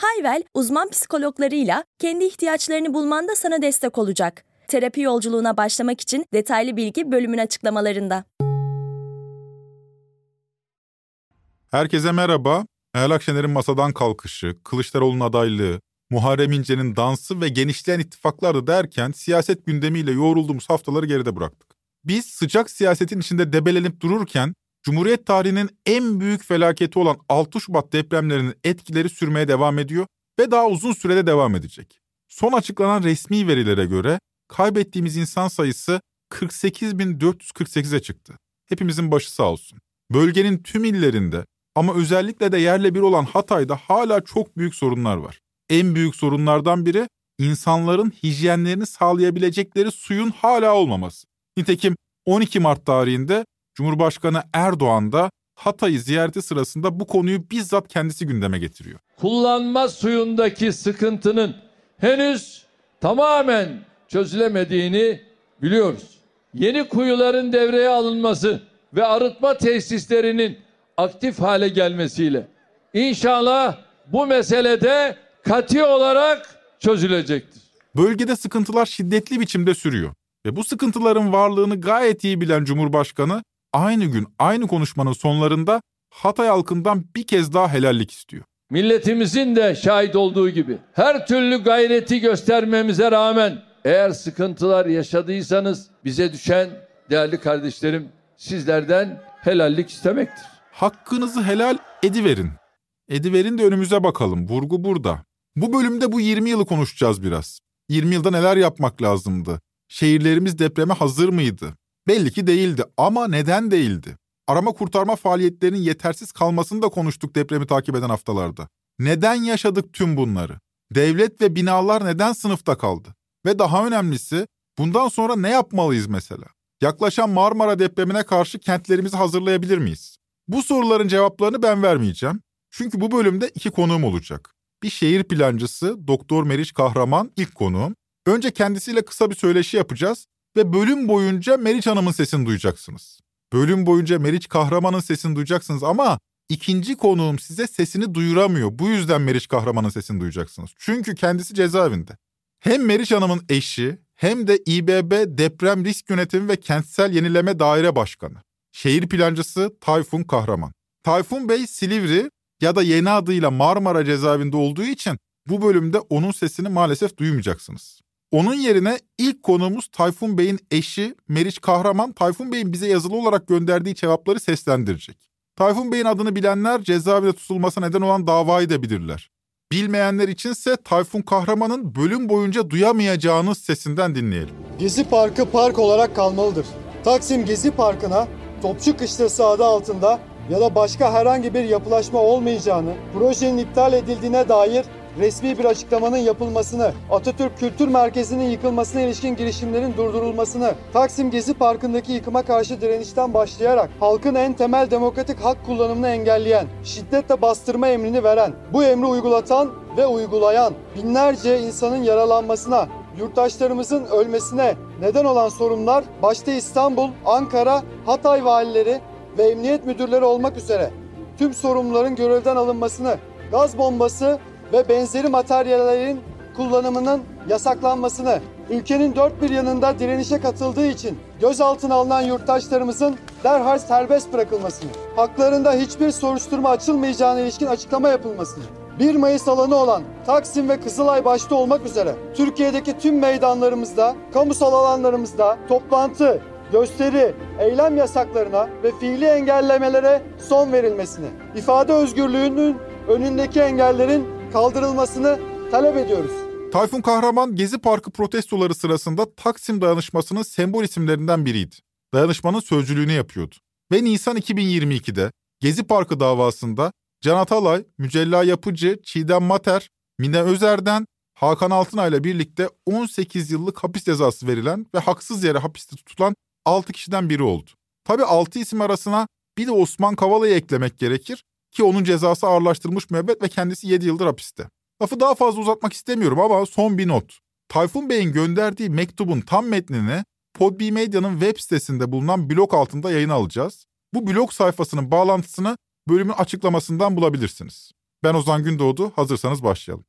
Hayvel, uzman psikologlarıyla kendi ihtiyaçlarını bulmanda sana destek olacak. Terapi yolculuğuna başlamak için detaylı bilgi bölümün açıklamalarında. Herkese merhaba. Meral Akşener'in masadan kalkışı, Kılıçdaroğlu'nun adaylığı, Muharrem İnce'nin dansı ve genişleyen ittifaklar da derken siyaset gündemiyle yoğrulduğumuz haftaları geride bıraktık. Biz sıcak siyasetin içinde debelenip dururken Cumhuriyet tarihinin en büyük felaketi olan 6 Şubat depremlerinin etkileri sürmeye devam ediyor ve daha uzun sürede devam edecek. Son açıklanan resmi verilere göre kaybettiğimiz insan sayısı 48.448'e çıktı. Hepimizin başı sağ olsun. Bölgenin tüm illerinde ama özellikle de yerle bir olan Hatay'da hala çok büyük sorunlar var. En büyük sorunlardan biri insanların hijyenlerini sağlayabilecekleri suyun hala olmaması. Nitekim 12 Mart tarihinde Cumhurbaşkanı Erdoğan da Hatay'ı ziyareti sırasında bu konuyu bizzat kendisi gündeme getiriyor. Kullanma suyundaki sıkıntının henüz tamamen çözülemediğini biliyoruz. Yeni kuyuların devreye alınması ve arıtma tesislerinin aktif hale gelmesiyle inşallah bu meselede katı olarak çözülecektir. Bölgede sıkıntılar şiddetli biçimde sürüyor ve bu sıkıntıların varlığını gayet iyi bilen Cumhurbaşkanı aynı gün aynı konuşmanın sonlarında Hatay halkından bir kez daha helallik istiyor. Milletimizin de şahit olduğu gibi her türlü gayreti göstermemize rağmen eğer sıkıntılar yaşadıysanız bize düşen değerli kardeşlerim sizlerden helallik istemektir. Hakkınızı helal ediverin. Ediverin de önümüze bakalım. Vurgu burada. Bu bölümde bu 20 yılı konuşacağız biraz. 20 yılda neler yapmak lazımdı? Şehirlerimiz depreme hazır mıydı? Belli ki değildi ama neden değildi? Arama kurtarma faaliyetlerinin yetersiz kalmasını da konuştuk depremi takip eden haftalarda. Neden yaşadık tüm bunları? Devlet ve binalar neden sınıfta kaldı? Ve daha önemlisi bundan sonra ne yapmalıyız mesela? Yaklaşan Marmara depremine karşı kentlerimizi hazırlayabilir miyiz? Bu soruların cevaplarını ben vermeyeceğim. Çünkü bu bölümde iki konuğum olacak. Bir şehir plancısı Doktor Meriç Kahraman ilk konuğum. Önce kendisiyle kısa bir söyleşi yapacağız ve bölüm boyunca Meriç Hanım'ın sesini duyacaksınız. Bölüm boyunca Meriç Kahraman'ın sesini duyacaksınız ama ikinci konuğum size sesini duyuramıyor. Bu yüzden Meriç Kahraman'ın sesini duyacaksınız. Çünkü kendisi cezaevinde. Hem Meriç Hanım'ın eşi hem de İBB Deprem Risk Yönetimi ve Kentsel Yenileme Daire Başkanı. Şehir plancısı Tayfun Kahraman. Tayfun Bey Silivri ya da yeni adıyla Marmara cezaevinde olduğu için bu bölümde onun sesini maalesef duymayacaksınız. Onun yerine ilk konuğumuz Tayfun Bey'in eşi Meriç Kahraman, Tayfun Bey'in bize yazılı olarak gönderdiği cevapları seslendirecek. Tayfun Bey'in adını bilenler cezaevinde tutulması neden olan davayı da bilirler. Bilmeyenler içinse Tayfun Kahraman'ın bölüm boyunca duyamayacağınız sesinden dinleyelim. Gezi Parkı park olarak kalmalıdır. Taksim Gezi Parkı'na Topçu Kışlası adı altında ya da başka herhangi bir yapılaşma olmayacağını, projenin iptal edildiğine dair resmi bir açıklamanın yapılmasını, Atatürk Kültür Merkezi'nin yıkılmasına ilişkin girişimlerin durdurulmasını, Taksim Gezi Parkı'ndaki yıkıma karşı direnişten başlayarak halkın en temel demokratik hak kullanımını engelleyen, şiddetle bastırma emrini veren, bu emri uygulatan ve uygulayan binlerce insanın yaralanmasına, yurttaşlarımızın ölmesine neden olan sorunlar başta İstanbul, Ankara, Hatay valileri ve emniyet müdürleri olmak üzere tüm sorumluların görevden alınmasını, gaz bombası ve benzeri materyallerin kullanımının yasaklanmasını, ülkenin dört bir yanında direnişe katıldığı için gözaltına alınan yurttaşlarımızın derhal serbest bırakılmasını, haklarında hiçbir soruşturma açılmayacağına ilişkin açıklama yapılmasını, 1 Mayıs alanı olan Taksim ve Kızılay başta olmak üzere Türkiye'deki tüm meydanlarımızda, kamusal alanlarımızda toplantı, gösteri, eylem yasaklarına ve fiili engellemelere son verilmesini, ifade özgürlüğünün önündeki engellerin kaldırılmasını talep ediyoruz. Tayfun Kahraman Gezi Parkı protestoları sırasında Taksim dayanışmasının sembol isimlerinden biriydi. Dayanışmanın sözcülüğünü yapıyordu. Ve Nisan 2022'de Gezi Parkı davasında Can Atalay, Mücella Yapıcı, Çiğdem Mater, Mine Özer'den, Hakan Altınay ile birlikte 18 yıllık hapis cezası verilen ve haksız yere hapiste tutulan 6 kişiden biri oldu. Tabi 6 isim arasına bir de Osman Kavala'yı eklemek gerekir ki onun cezası ağırlaştırılmış müebbet ve kendisi 7 yıldır hapiste. Lafı daha fazla uzatmak istemiyorum ama son bir not. Tayfun Bey'in gönderdiği mektubun tam metnini Podbi Medya'nın web sitesinde bulunan blog altında yayın alacağız. Bu blog sayfasının bağlantısını bölümün açıklamasından bulabilirsiniz. Ben Ozan Gündoğdu, hazırsanız başlayalım.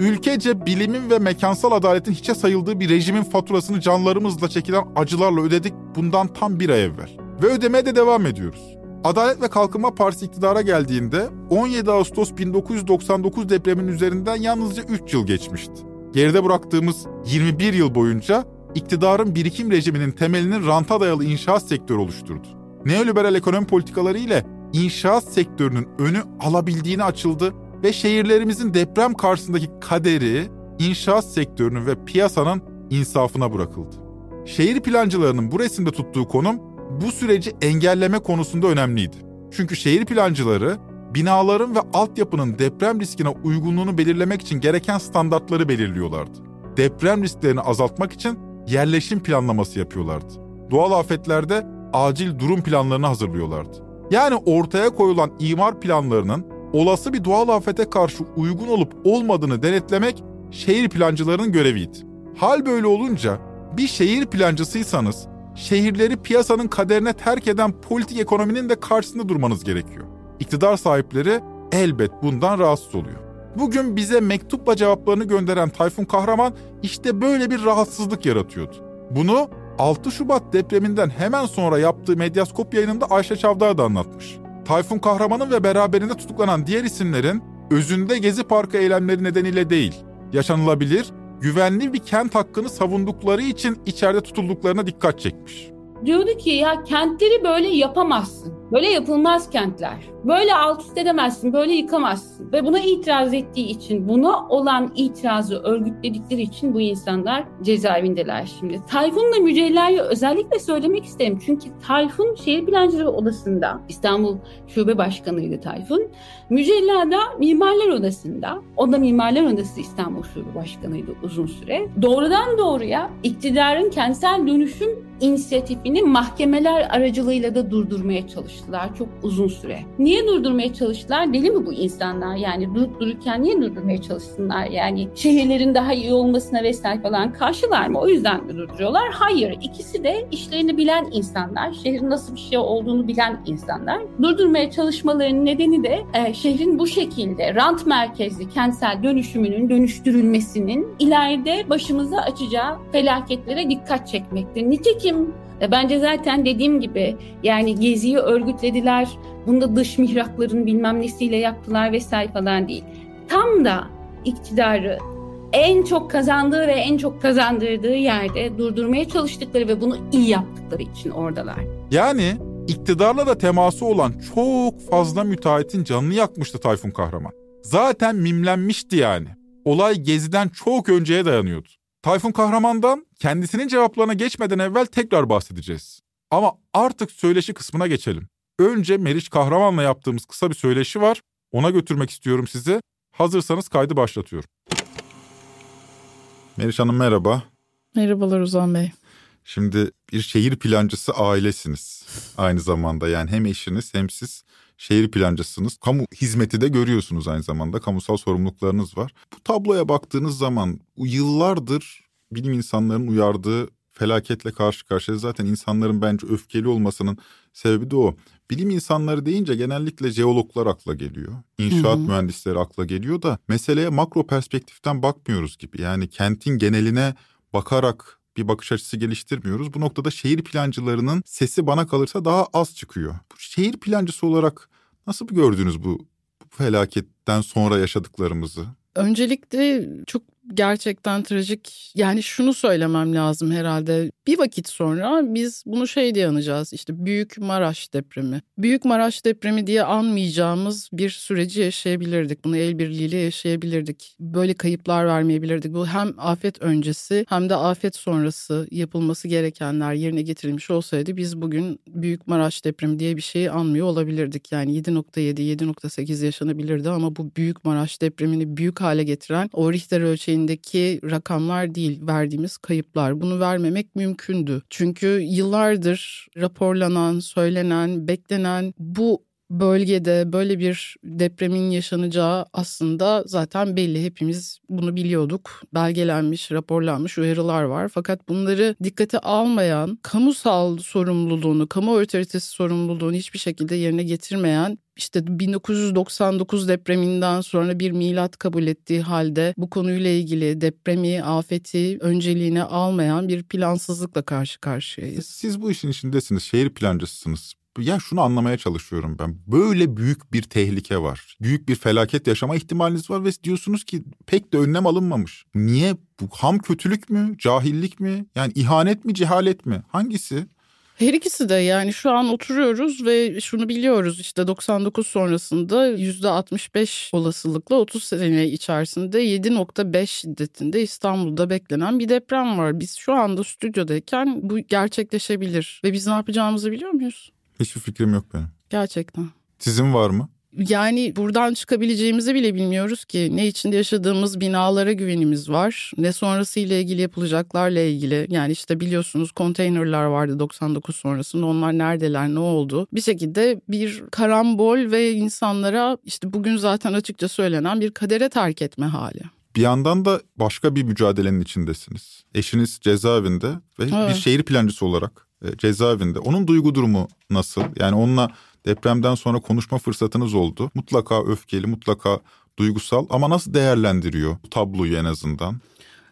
Ülkece bilimin ve mekansal adaletin hiçe sayıldığı bir rejimin faturasını canlarımızla çekilen acılarla ödedik bundan tam bir ay evvel. Ve ödemeye de devam ediyoruz. Adalet ve Kalkınma Partisi iktidara geldiğinde 17 Ağustos 1999 depreminin üzerinden yalnızca 3 yıl geçmişti. Geride bıraktığımız 21 yıl boyunca iktidarın birikim rejiminin temelinin ranta dayalı inşaat sektörü oluşturdu. Neoliberal ekonomi politikaları ile inşaat sektörünün önü alabildiğini açıldı ve şehirlerimizin deprem karşısındaki kaderi inşaat sektörünün ve piyasanın insafına bırakıldı. Şehir plancılarının bu resimde tuttuğu konum bu süreci engelleme konusunda önemliydi. Çünkü şehir plancıları binaların ve altyapının deprem riskine uygunluğunu belirlemek için gereken standartları belirliyorlardı. Deprem risklerini azaltmak için yerleşim planlaması yapıyorlardı. Doğal afetlerde acil durum planlarını hazırlıyorlardı. Yani ortaya koyulan imar planlarının olası bir doğal afete karşı uygun olup olmadığını denetlemek şehir plancılarının göreviydi. Hal böyle olunca bir şehir plancısıysanız şehirleri piyasanın kaderine terk eden politik ekonominin de karşısında durmanız gerekiyor. İktidar sahipleri elbet bundan rahatsız oluyor. Bugün bize mektupla cevaplarını gönderen Tayfun Kahraman işte böyle bir rahatsızlık yaratıyordu. Bunu 6 Şubat depreminden hemen sonra yaptığı medyaskop yayınında Ayşe Çavdar da anlatmış. Tayfun Kahraman'ın ve beraberinde tutuklanan diğer isimlerin özünde Gezi Parkı eylemleri nedeniyle değil, yaşanılabilir, güvenli bir kent hakkını savundukları için içeride tutulduklarına dikkat çekmiş. Diyordu ki ya kentleri böyle yapamazsın. Böyle yapılmaz kentler. Böyle alt üst edemezsin, böyle yıkamazsın. Ve buna itiraz ettiği için, buna olan itirazı örgütledikleri için bu insanlar cezaevindeler şimdi. Tayfun'la Mücella'yı özellikle söylemek isterim. Çünkü Tayfun Şehir Plancıları Odası'nda, İstanbul Şube Başkanı'ydı Tayfun. Mücella da Mimarlar Odası'nda, o da Mimarlar Odası İstanbul Şube Başkanı'ydı uzun süre. Doğrudan doğruya iktidarın kentsel dönüşüm inisiyatifini mahkemeler aracılığıyla da durdurmaya çalıştılar çok uzun süre. Niye durdurmaya çalıştılar? Deli mi bu insanlar? Yani durup dururken niye durdurmaya çalışsınlar? Yani şehirlerin daha iyi olmasına vesaire falan karşılar mı? O yüzden mi durduruyorlar? Hayır. İkisi de işlerini bilen insanlar, şehrin nasıl bir şey olduğunu bilen insanlar. Durdurmaya çalışmalarının nedeni de e, şehrin bu şekilde rant merkezli kentsel dönüşümünün dönüştürülmesinin ileride başımıza açacağı felaketlere dikkat çekmektir. Nitekim e, bence zaten dediğim gibi yani geziyi örgütlediler. Bunda dış mihrakların bilmem nesiyle yaptılar vesaire falan değil. Tam da iktidarı en çok kazandığı ve en çok kazandırdığı yerde durdurmaya çalıştıkları ve bunu iyi yaptıkları için oradalar. Yani iktidarla da teması olan çok fazla müteahhitin canını yakmıştı Tayfun Kahraman. Zaten mimlenmişti yani. Olay Gezi'den çok önceye dayanıyordu. Tayfun Kahraman'dan kendisinin cevaplarına geçmeden evvel tekrar bahsedeceğiz. Ama artık söyleşi kısmına geçelim. Önce Meriç Kahraman'la yaptığımız kısa bir söyleşi var. Ona götürmek istiyorum sizi. Hazırsanız kaydı başlatıyorum. Meriç Hanım merhaba. Merhabalar Ozan Bey. Şimdi bir şehir plancısı ailesiniz aynı zamanda. Yani hem eşiniz hem siz şehir plancısınız. Kamu hizmeti de görüyorsunuz aynı zamanda. Kamusal sorumluluklarınız var. Bu tabloya baktığınız zaman yıllardır bilim insanlarının uyardığı felaketle karşı karşıya zaten insanların bence öfkeli olmasının sebebi de o. Bilim insanları deyince genellikle jeologlar akla geliyor. İnşaat hı hı. mühendisleri akla geliyor da meseleye makro perspektiften bakmıyoruz gibi. Yani kentin geneline bakarak bir bakış açısı geliştirmiyoruz. Bu noktada şehir plancılarının sesi bana kalırsa daha az çıkıyor. Bu şehir plancısı olarak nasıl gördünüz bu, bu felaketten sonra yaşadıklarımızı? Öncelikle çok gerçekten trajik. Yani şunu söylemem lazım herhalde. Bir vakit sonra biz bunu şey diye anacağız. İşte Büyük Maraş depremi. Büyük Maraş depremi diye anmayacağımız bir süreci yaşayabilirdik. Bunu el birliğiyle yaşayabilirdik. Böyle kayıplar vermeyebilirdik. Bu hem afet öncesi hem de afet sonrası yapılması gerekenler yerine getirilmiş olsaydı biz bugün Büyük Maraş depremi diye bir şeyi anmıyor olabilirdik. Yani 7.7, 7.8 yaşanabilirdi ama bu Büyük Maraş depremini büyük hale getiren o Richter ölçeğindeki rakamlar değil verdiğimiz kayıplar. Bunu vermemek mümkündü. Çünkü yıllardır raporlanan, söylenen, beklenen bu bölgede böyle bir depremin yaşanacağı aslında zaten belli. Hepimiz bunu biliyorduk. Belgelenmiş, raporlanmış uyarılar var. Fakat bunları dikkate almayan, kamusal sorumluluğunu, kamu otoritesi sorumluluğunu hiçbir şekilde yerine getirmeyen işte 1999 depreminden sonra bir milat kabul ettiği halde bu konuyla ilgili depremi, afeti önceliğine almayan bir plansızlıkla karşı karşıyayız. Siz bu işin içindesiniz, şehir plancısısınız. Ya şunu anlamaya çalışıyorum ben. Böyle büyük bir tehlike var. Büyük bir felaket yaşama ihtimaliniz var ve diyorsunuz ki pek de önlem alınmamış. Niye? Bu ham kötülük mü? Cahillik mi? Yani ihanet mi? Cehalet mi? Hangisi? Her ikisi de yani şu an oturuyoruz ve şunu biliyoruz işte 99 sonrasında %65 olasılıkla 30 sene içerisinde 7.5 şiddetinde İstanbul'da beklenen bir deprem var. Biz şu anda stüdyodayken bu gerçekleşebilir ve biz ne yapacağımızı biliyor muyuz? Hiçbir fikrim yok benim. Gerçekten. Sizin var mı? Yani buradan çıkabileceğimizi bile bilmiyoruz ki. Ne içinde yaşadığımız binalara güvenimiz var. Ne sonrası ile ilgili yapılacaklarla ilgili. Yani işte biliyorsunuz konteynerler vardı 99 sonrasında. Onlar neredeler, ne oldu? Bir şekilde bir karambol ve insanlara işte bugün zaten açıkça söylenen bir kadere terk etme hali. Bir yandan da başka bir mücadelenin içindesiniz. Eşiniz cezaevinde ve evet. bir şehir plancısı olarak cezaevinde. Onun duygu durumu nasıl? Yani onunla depremden sonra konuşma fırsatınız oldu. Mutlaka öfkeli, mutlaka duygusal ama nasıl değerlendiriyor tabloyu en azından?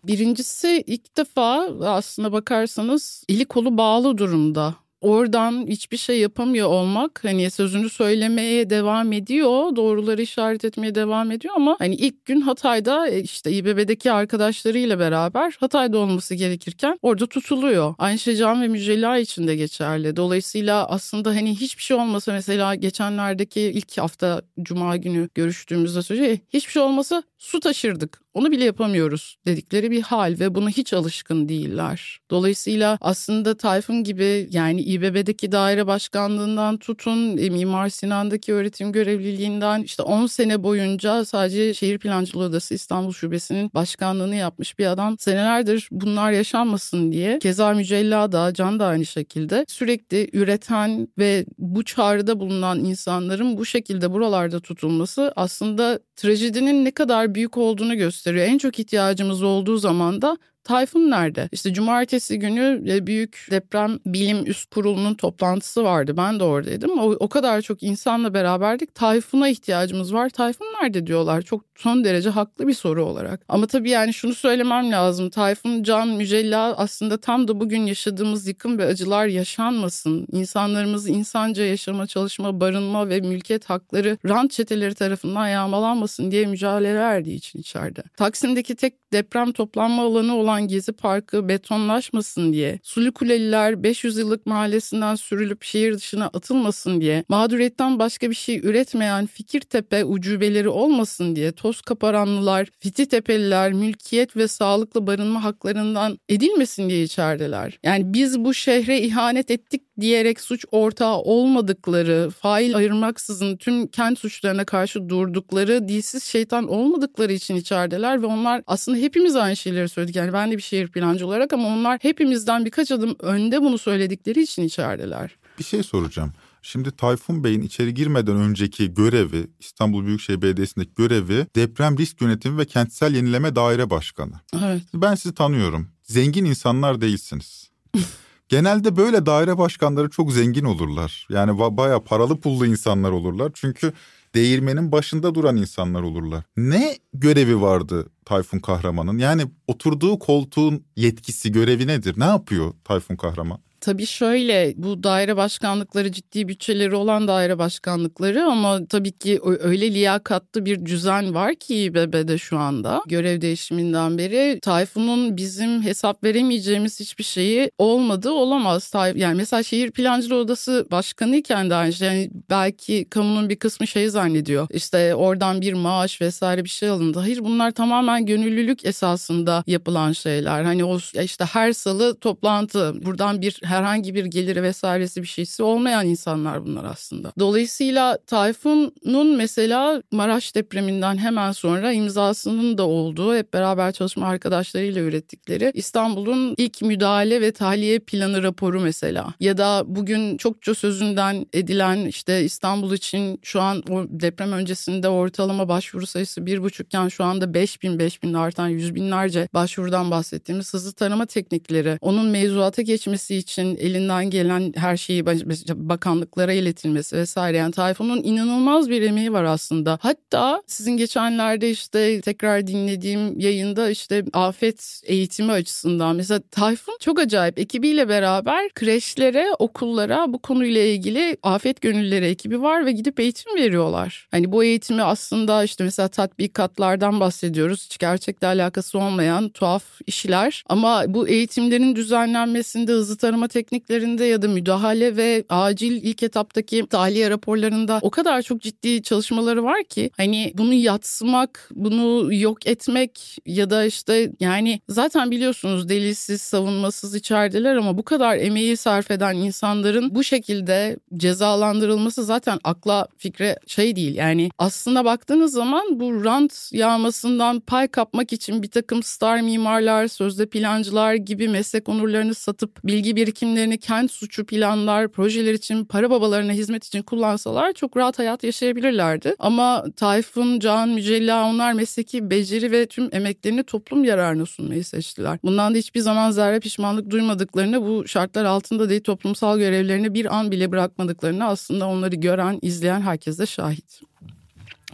Birincisi ilk defa aslına bakarsanız eli kolu bağlı durumda oradan hiçbir şey yapamıyor olmak hani sözünü söylemeye devam ediyor doğruları işaret etmeye devam ediyor ama hani ilk gün Hatay'da e, işte İBB'deki arkadaşlarıyla beraber Hatay'da olması gerekirken orada tutuluyor. Aynı şey Can ve Mücella için de geçerli. Dolayısıyla aslında hani hiçbir şey olmasa mesela geçenlerdeki ilk hafta Cuma günü görüştüğümüzde söylüyor hiçbir şey olmasa su taşırdık. Onu bile yapamıyoruz dedikleri bir hal ve buna hiç alışkın değiller. Dolayısıyla aslında Tayfun gibi yani İBB'deki daire başkanlığından tutun e, Mimar Sinan'daki öğretim görevliliğinden işte 10 sene boyunca sadece Şehir Plancılığı Odası İstanbul Şubesi'nin başkanlığını yapmış bir adam. Senelerdir bunlar yaşanmasın diye keza Mücella da Can da aynı şekilde sürekli üreten ve bu çağrıda bulunan insanların bu şekilde buralarda tutulması aslında trajedinin ne kadar büyük olduğunu gösteriyor. En çok ihtiyacımız olduğu zaman da Tayfun nerede? İşte cumartesi günü e, büyük deprem bilim üst kurulunun toplantısı vardı. Ben de oradaydım. O, o kadar çok insanla beraberdik. Tayfun'a ihtiyacımız var. Tayfun nerede diyorlar. Çok son derece haklı bir soru olarak. Ama tabii yani şunu söylemem lazım. Tayfun, Can, Mücella aslında tam da bugün yaşadığımız yıkım ve acılar yaşanmasın. İnsanlarımız insanca yaşama, çalışma, barınma ve mülkiyet hakları rant çeteleri tarafından yağmalanmasın diye mücadele verdiği için içeride. Taksim'deki tek deprem toplanma alanı olan olan Gezi Parkı betonlaşmasın diye, Sulu Kuleliler 500 yıllık mahallesinden sürülüp şehir dışına atılmasın diye, mağduriyetten başka bir şey üretmeyen Fikirtepe ucubeleri olmasın diye toz kaparanlılar, Fititepeliler mülkiyet ve sağlıklı barınma haklarından edilmesin diye içerideler. Yani biz bu şehre ihanet ettik diyerek suç ortağı olmadıkları, fail ayırmaksızın tüm kent suçlarına karşı durdukları, dilsiz şeytan olmadıkları için içerideler ve onlar aslında hepimiz aynı şeyleri söyledik. Yani ben de bir şehir plancı olarak ama onlar hepimizden birkaç adım önde bunu söyledikleri için içerideler. Bir şey soracağım. Şimdi Tayfun Bey'in içeri girmeden önceki görevi, İstanbul Büyükşehir Belediyesi'ndeki görevi deprem risk yönetimi ve kentsel yenileme daire başkanı. Evet. Ben sizi tanıyorum. Zengin insanlar değilsiniz. Genelde böyle daire başkanları çok zengin olurlar. Yani baya paralı pullu insanlar olurlar. Çünkü değirmenin başında duran insanlar olurlar. Ne görevi vardı Tayfun Kahraman'ın? Yani oturduğu koltuğun yetkisi, görevi nedir? Ne yapıyor Tayfun Kahraman? Tabii şöyle bu daire başkanlıkları ciddi bütçeleri olan daire başkanlıkları ama tabii ki öyle liyakatlı bir düzen var ki İBB'de şu anda görev değişiminden beri Tayfun'un bizim hesap veremeyeceğimiz hiçbir şeyi olmadı olamaz. Yani mesela şehir plancılığı odası başkanıyken de aynı şey. Yani belki kamunun bir kısmı şey zannediyor. İşte oradan bir maaş vesaire bir şey alındı. Hayır bunlar tamamen gönüllülük esasında yapılan şeyler. Hani o işte her salı toplantı buradan bir herhangi bir geliri vesairesi bir şeysi olmayan insanlar bunlar aslında. Dolayısıyla Tayfun'un mesela Maraş depreminden hemen sonra imzasının da olduğu hep beraber çalışma arkadaşlarıyla ürettikleri İstanbul'un ilk müdahale ve tahliye planı raporu mesela ya da bugün çokça sözünden edilen işte İstanbul için şu an deprem öncesinde ortalama başvuru sayısı bir buçukken şu anda 5 bin 5 bin artan yüz binlerce başvurudan bahsettiğimiz hızlı tarama teknikleri onun mevzuata geçmesi için elinden gelen her şeyi bakanlıklara iletilmesi vesaire yani Tayfun'un inanılmaz bir emeği var aslında. Hatta sizin geçenlerde işte tekrar dinlediğim yayında işte afet eğitimi açısından mesela Tayfun çok acayip ekibiyle beraber kreşlere, okullara bu konuyla ilgili afet gönülleri ekibi var ve gidip eğitim veriyorlar. Hani bu eğitimi aslında işte mesela tatbikatlardan bahsediyoruz. Hiç gerçekle alakası olmayan tuhaf işler ama bu eğitimlerin düzenlenmesinde hızlı tarama tekniklerinde ya da müdahale ve acil ilk etaptaki tahliye raporlarında o kadar çok ciddi çalışmaları var ki hani bunu yatsımak, bunu yok etmek ya da işte yani zaten biliyorsunuz delilsiz, savunmasız içerideler ama bu kadar emeği sarf eden insanların bu şekilde cezalandırılması zaten akla fikre şey değil. Yani aslında baktığınız zaman bu rant yağmasından pay kapmak için bir takım star mimarlar, sözde plancılar gibi meslek onurlarını satıp bilgi birikimlerini kent suçu planlar, projeler için para babalarına hizmet için kullansalar çok rahat hayat yaşayabilirlerdi. Ama Tayfun, Can, Mücella onlar mesleki beceri ve tüm emeklerini toplum yararına sunmayı seçtiler. Bundan da hiçbir zaman zerre pişmanlık duymadıklarını bu şartlar altında değil toplumsal görevlerini bir an bile bırakmadıklarını aslında onları gören, izleyen herkes de şahit.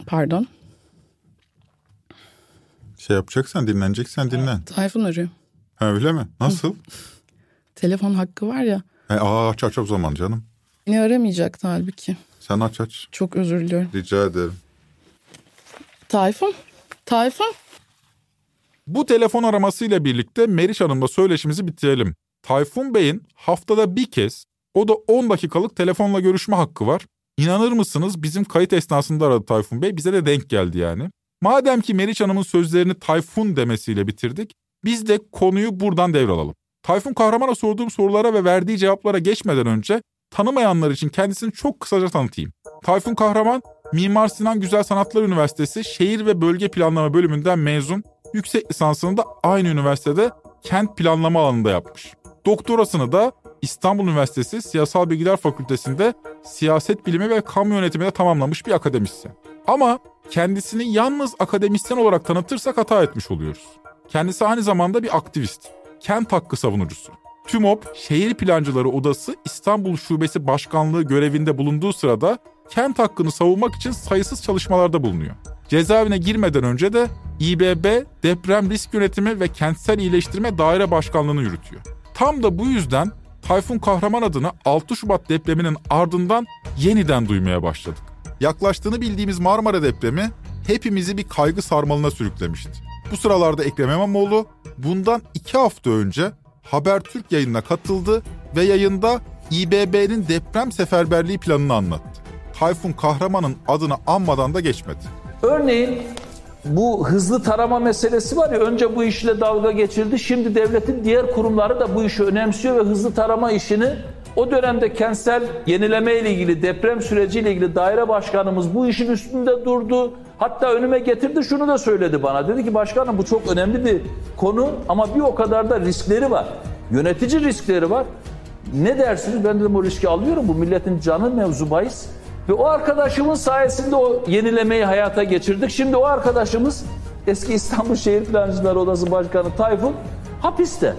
Pardon. Şey yapacaksan dinleneceksen dinlen. Tayfun arıyor. Ha öyle mi? Nasıl? Telefon hakkı var ya. E, aa aç aç o zaman canım. Ne aramayacaktı halbuki. Sen aç aç. Çok özür diliyorum. Rica ederim. Tayfun? Tayfun? Bu telefon aramasıyla birlikte Meriç Hanım'la söyleşimizi bitirelim. Tayfun Bey'in haftada bir kez o da 10 dakikalık telefonla görüşme hakkı var. İnanır mısınız bizim kayıt esnasında aradı Tayfun Bey. Bize de denk geldi yani. Madem ki Meriç Hanım'ın sözlerini Tayfun demesiyle bitirdik, biz de konuyu buradan devralalım. Tayfun Kahraman'a sorduğum sorulara ve verdiği cevaplara geçmeden önce tanımayanlar için kendisini çok kısaca tanıtayım. Tayfun Kahraman, Mimar Sinan Güzel Sanatlar Üniversitesi Şehir ve Bölge Planlama bölümünden mezun, yüksek lisansını da aynı üniversitede kent planlama alanında yapmış. Doktorasını da İstanbul Üniversitesi Siyasal Bilgiler Fakültesi'nde siyaset bilimi ve kamu yönetiminde tamamlamış bir akademisyen. Ama kendisini yalnız akademisyen olarak tanıtırsak hata etmiş oluyoruz. Kendisi aynı zamanda bir aktivist, kent hakkı savunucusu. TÜMOP Şehir Plancıları Odası İstanbul Şubesi Başkanlığı görevinde bulunduğu sırada kent hakkını savunmak için sayısız çalışmalarda bulunuyor. Cezaevine girmeden önce de İBB Deprem Risk Yönetimi ve Kentsel İyileştirme Daire Başkanlığı'nı yürütüyor. Tam da bu yüzden Tayfun Kahraman adını 6 Şubat depreminin ardından yeniden duymaya başladık. Yaklaştığını bildiğimiz Marmara depremi hepimizi bir kaygı sarmalına sürüklemişti. Bu sıralarda Ekrem İmamoğlu bundan iki hafta önce Habertürk yayınına katıldı ve yayında İBB'nin deprem seferberliği planını anlattı. Tayfun Kahraman'ın adını anmadan da geçmedi. Örneğin bu hızlı tarama meselesi var ya önce bu işle dalga geçildi. Şimdi devletin diğer kurumları da bu işi önemsiyor ve hızlı tarama işini o dönemde kentsel yenileme ile ilgili deprem süreciyle ilgili daire başkanımız bu işin üstünde durdu. Hatta önüme getirdi şunu da söyledi bana. Dedi ki başkanım bu çok önemli bir konu ama bir o kadar da riskleri var. Yönetici riskleri var. Ne dersiniz? Ben dedim o riski alıyorum. Bu milletin canı mevzu bahis. Ve o arkadaşımın sayesinde o yenilemeyi hayata geçirdik. Şimdi o arkadaşımız eski İstanbul Şehir Plancıları Odası Başkanı Tayfun hapiste.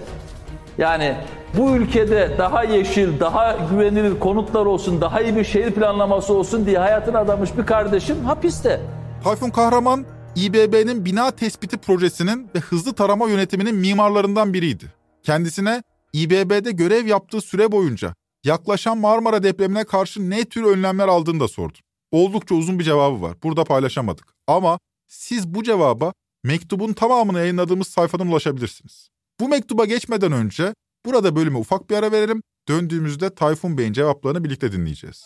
Yani bu ülkede daha yeşil, daha güvenilir konutlar olsun, daha iyi bir şehir planlaması olsun diye hayatını adamış bir kardeşim hapiste. Tayfun Kahraman, İBB'nin bina tespiti projesinin ve hızlı tarama yönetiminin mimarlarından biriydi. Kendisine İBB'de görev yaptığı süre boyunca yaklaşan Marmara depremine karşı ne tür önlemler aldığını da sordum. Oldukça uzun bir cevabı var. Burada paylaşamadık. Ama siz bu cevaba mektubun tamamını yayınladığımız sayfadan ulaşabilirsiniz. Bu mektuba geçmeden önce burada bölüme ufak bir ara verelim. Döndüğümüzde Tayfun Bey'in cevaplarını birlikte dinleyeceğiz.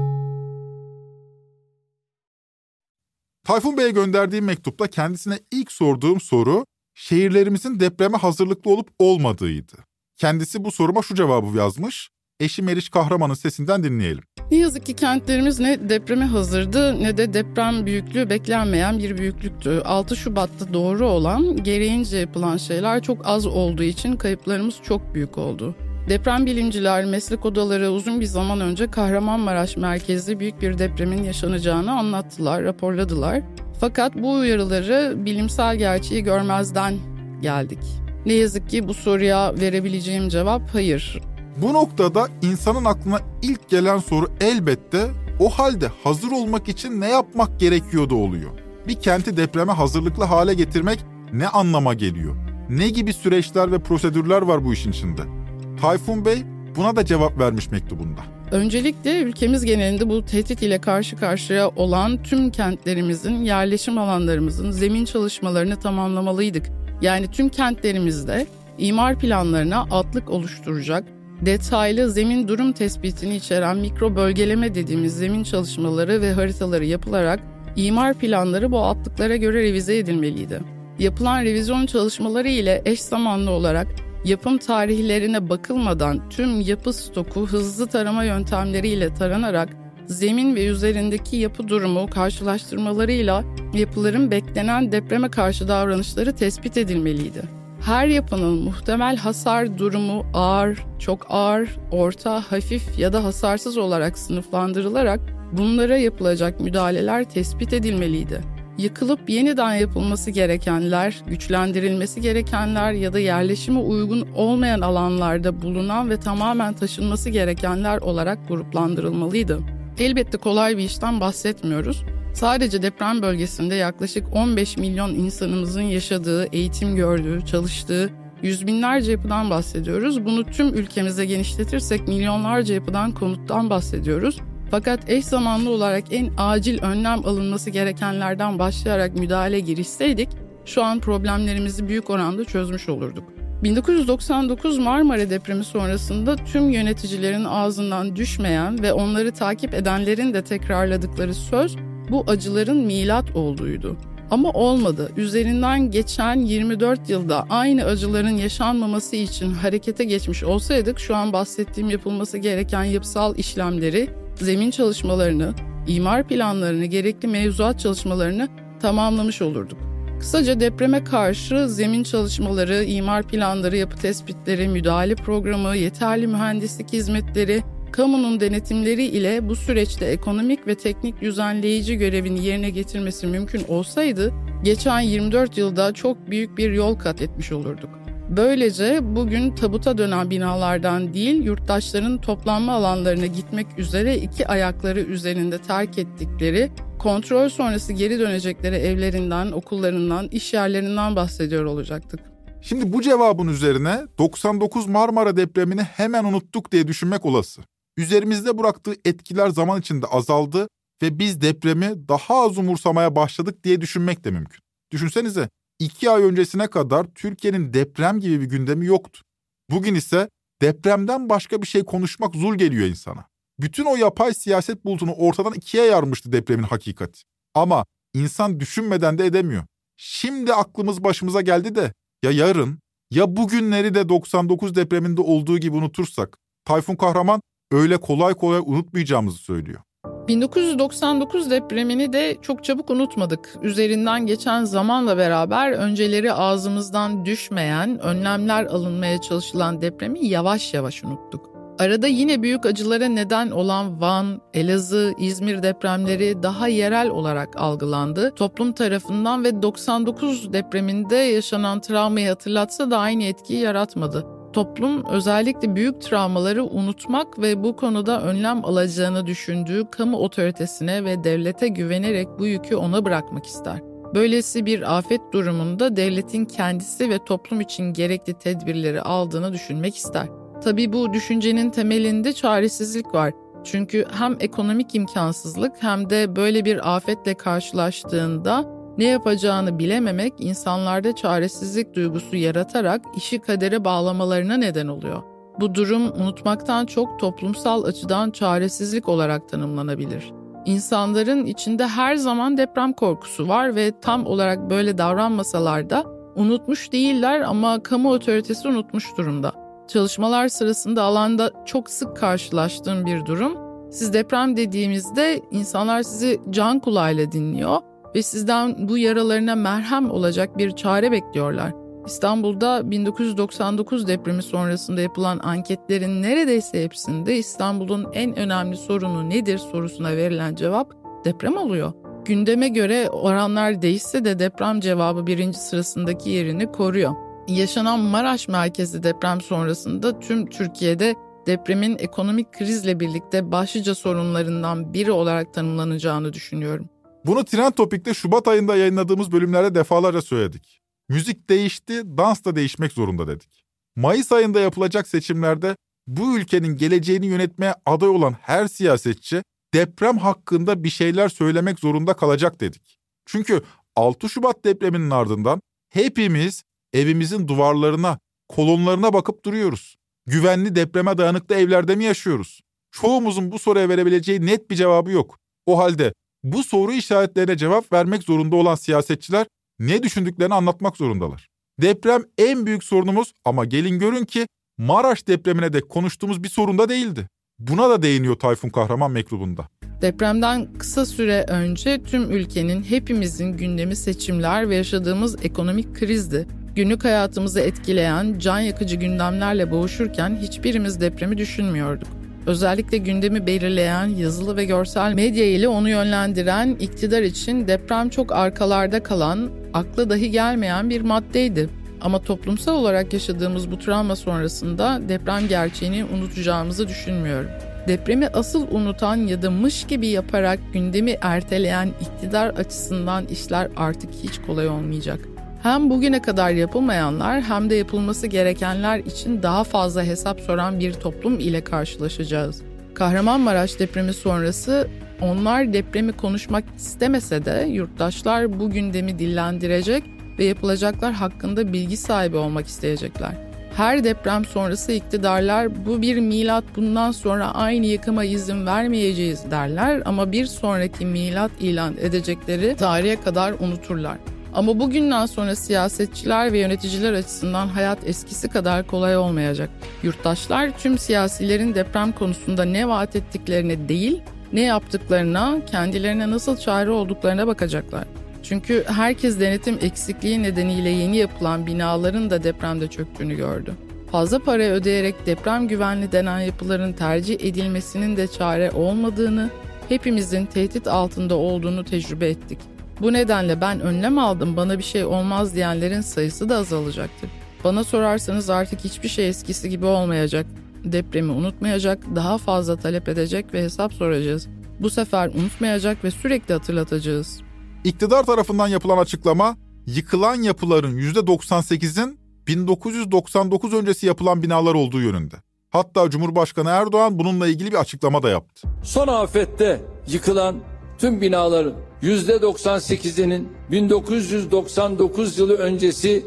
Tayfun Bey'e gönderdiğim mektupta kendisine ilk sorduğum soru şehirlerimizin depreme hazırlıklı olup olmadığıydı. Kendisi bu soruma şu cevabı yazmış. Eşi Meriç Kahraman'ın sesinden dinleyelim. Ne yazık ki kentlerimiz ne depreme hazırdı ne de deprem büyüklüğü beklenmeyen bir büyüklüktü. 6 Şubat'ta doğru olan gereğince yapılan şeyler çok az olduğu için kayıplarımız çok büyük oldu. Deprem bilimciler, meslek odaları uzun bir zaman önce Kahramanmaraş merkezli büyük bir depremin yaşanacağını anlattılar, raporladılar. Fakat bu uyarıları bilimsel gerçeği görmezden geldik. Ne yazık ki bu soruya verebileceğim cevap hayır. Bu noktada insanın aklına ilk gelen soru elbette o halde hazır olmak için ne yapmak gerekiyordu oluyor. Bir kenti depreme hazırlıklı hale getirmek ne anlama geliyor? Ne gibi süreçler ve prosedürler var bu işin içinde? Tayfun Bey buna da cevap vermiş mektubunda. Öncelikle ülkemiz genelinde bu tehdit ile karşı karşıya olan tüm kentlerimizin, yerleşim alanlarımızın zemin çalışmalarını tamamlamalıydık. Yani tüm kentlerimizde imar planlarına atlık oluşturacak, detaylı zemin durum tespitini içeren mikro bölgeleme dediğimiz zemin çalışmaları ve haritaları yapılarak imar planları bu atlıklara göre revize edilmeliydi. Yapılan revizyon çalışmaları ile eş zamanlı olarak yapım tarihlerine bakılmadan tüm yapı stoku hızlı tarama yöntemleriyle taranarak zemin ve üzerindeki yapı durumu karşılaştırmalarıyla yapıların beklenen depreme karşı davranışları tespit edilmeliydi. Her yapının muhtemel hasar durumu ağır, çok ağır, orta, hafif ya da hasarsız olarak sınıflandırılarak bunlara yapılacak müdahaleler tespit edilmeliydi yıkılıp yeniden yapılması gerekenler, güçlendirilmesi gerekenler ya da yerleşime uygun olmayan alanlarda bulunan ve tamamen taşınması gerekenler olarak gruplandırılmalıydı. Elbette kolay bir işten bahsetmiyoruz. Sadece deprem bölgesinde yaklaşık 15 milyon insanımızın yaşadığı, eğitim gördüğü, çalıştığı yüz binlerce yapıdan bahsediyoruz. Bunu tüm ülkemize genişletirsek milyonlarca yapıdan konuttan bahsediyoruz. Fakat eş zamanlı olarak en acil önlem alınması gerekenlerden başlayarak müdahale girişseydik şu an problemlerimizi büyük oranda çözmüş olurduk. 1999 Marmara depremi sonrasında tüm yöneticilerin ağzından düşmeyen ve onları takip edenlerin de tekrarladıkları söz bu acıların milat olduğuydu. Ama olmadı. Üzerinden geçen 24 yılda aynı acıların yaşanmaması için harekete geçmiş olsaydık şu an bahsettiğim yapılması gereken yapısal işlemleri zemin çalışmalarını, imar planlarını, gerekli mevzuat çalışmalarını tamamlamış olurduk. Kısaca depreme karşı zemin çalışmaları, imar planları, yapı tespitleri, müdahale programı, yeterli mühendislik hizmetleri, kamunun denetimleri ile bu süreçte ekonomik ve teknik düzenleyici görevini yerine getirmesi mümkün olsaydı, geçen 24 yılda çok büyük bir yol kat etmiş olurduk. Böylece bugün tabuta dönen binalardan değil, yurttaşların toplanma alanlarına gitmek üzere iki ayakları üzerinde terk ettikleri, kontrol sonrası geri dönecekleri evlerinden, okullarından, iş yerlerinden bahsediyor olacaktık. Şimdi bu cevabın üzerine 99 Marmara depremini hemen unuttuk diye düşünmek olası. Üzerimizde bıraktığı etkiler zaman içinde azaldı ve biz depremi daha az umursamaya başladık diye düşünmek de mümkün. Düşünsenize iki ay öncesine kadar Türkiye'nin deprem gibi bir gündemi yoktu. Bugün ise depremden başka bir şey konuşmak zul geliyor insana. Bütün o yapay siyaset bulutunu ortadan ikiye yarmıştı depremin hakikati. Ama insan düşünmeden de edemiyor. Şimdi aklımız başımıza geldi de ya yarın ya bugünleri de 99 depreminde olduğu gibi unutursak Tayfun Kahraman öyle kolay kolay unutmayacağımızı söylüyor. 1999 depremini de çok çabuk unutmadık. Üzerinden geçen zamanla beraber önceleri ağzımızdan düşmeyen, önlemler alınmaya çalışılan depremi yavaş yavaş unuttuk. Arada yine büyük acılara neden olan Van, Elazığ, İzmir depremleri daha yerel olarak algılandı. Toplum tarafından ve 99 depreminde yaşanan travmayı hatırlatsa da aynı etkiyi yaratmadı. Toplum özellikle büyük travmaları unutmak ve bu konuda önlem alacağını düşündüğü kamu otoritesine ve devlete güvenerek bu yükü ona bırakmak ister. Böylesi bir afet durumunda devletin kendisi ve toplum için gerekli tedbirleri aldığını düşünmek ister. Tabii bu düşüncenin temelinde çaresizlik var. Çünkü hem ekonomik imkansızlık hem de böyle bir afetle karşılaştığında ne yapacağını bilememek insanlarda çaresizlik duygusu yaratarak işi kadere bağlamalarına neden oluyor. Bu durum unutmaktan çok toplumsal açıdan çaresizlik olarak tanımlanabilir. İnsanların içinde her zaman deprem korkusu var ve tam olarak böyle davranmasalar da unutmuş değiller ama kamu otoritesi unutmuş durumda. Çalışmalar sırasında alanda çok sık karşılaştığım bir durum. Siz deprem dediğimizde insanlar sizi can kulağıyla dinliyor ve sizden bu yaralarına merhem olacak bir çare bekliyorlar. İstanbul'da 1999 depremi sonrasında yapılan anketlerin neredeyse hepsinde İstanbul'un en önemli sorunu nedir sorusuna verilen cevap deprem oluyor. Gündeme göre oranlar değişse de deprem cevabı birinci sırasındaki yerini koruyor. Yaşanan Maraş merkezli deprem sonrasında tüm Türkiye'de depremin ekonomik krizle birlikte başlıca sorunlarından biri olarak tanımlanacağını düşünüyorum. Bunu Trend Topik'te Şubat ayında yayınladığımız bölümlerde defalarca söyledik. Müzik değişti, dans da değişmek zorunda dedik. Mayıs ayında yapılacak seçimlerde bu ülkenin geleceğini yönetmeye aday olan her siyasetçi deprem hakkında bir şeyler söylemek zorunda kalacak dedik. Çünkü 6 Şubat depreminin ardından hepimiz evimizin duvarlarına, kolonlarına bakıp duruyoruz. Güvenli depreme dayanıklı evlerde mi yaşıyoruz? Çoğumuzun bu soruya verebileceği net bir cevabı yok. O halde bu soru işaretlerine cevap vermek zorunda olan siyasetçiler ne düşündüklerini anlatmak zorundalar. Deprem en büyük sorunumuz ama gelin görün ki Maraş depremine de konuştuğumuz bir sorun da değildi. Buna da değiniyor Tayfun Kahraman mektubunda. Depremden kısa süre önce tüm ülkenin hepimizin gündemi seçimler ve yaşadığımız ekonomik krizdi. Günlük hayatımızı etkileyen can yakıcı gündemlerle boğuşurken hiçbirimiz depremi düşünmüyorduk. Özellikle gündemi belirleyen yazılı ve görsel medya ile onu yönlendiren iktidar için deprem çok arkalarda kalan, akla dahi gelmeyen bir maddeydi. Ama toplumsal olarak yaşadığımız bu travma sonrasında deprem gerçeğini unutacağımızı düşünmüyorum. Depremi asıl unutan ya da mış gibi yaparak gündemi erteleyen iktidar açısından işler artık hiç kolay olmayacak. Hem bugüne kadar yapılmayanlar hem de yapılması gerekenler için daha fazla hesap soran bir toplum ile karşılaşacağız. Kahramanmaraş depremi sonrası onlar depremi konuşmak istemese de yurttaşlar bu gündemi dillendirecek ve yapılacaklar hakkında bilgi sahibi olmak isteyecekler. Her deprem sonrası iktidarlar bu bir milat bundan sonra aynı yıkıma izin vermeyeceğiz derler ama bir sonraki milat ilan edecekleri tarihe kadar unuturlar. Ama bugünden sonra siyasetçiler ve yöneticiler açısından hayat eskisi kadar kolay olmayacak. Yurttaşlar tüm siyasilerin deprem konusunda ne vaat ettiklerine değil, ne yaptıklarına, kendilerine nasıl çare olduklarına bakacaklar. Çünkü herkes denetim eksikliği nedeniyle yeni yapılan binaların da depremde çöktüğünü gördü. Fazla para ödeyerek deprem güvenli denen yapıların tercih edilmesinin de çare olmadığını, hepimizin tehdit altında olduğunu tecrübe ettik. Bu nedenle ben önlem aldım bana bir şey olmaz diyenlerin sayısı da azalacaktır. Bana sorarsanız artık hiçbir şey eskisi gibi olmayacak. Depremi unutmayacak, daha fazla talep edecek ve hesap soracağız. Bu sefer unutmayacak ve sürekli hatırlatacağız. İktidar tarafından yapılan açıklama, yıkılan yapıların %98'in 1999 öncesi yapılan binalar olduğu yönünde. Hatta Cumhurbaşkanı Erdoğan bununla ilgili bir açıklama da yaptı. Son afette yıkılan tüm binaların %98'inin 1999 yılı öncesi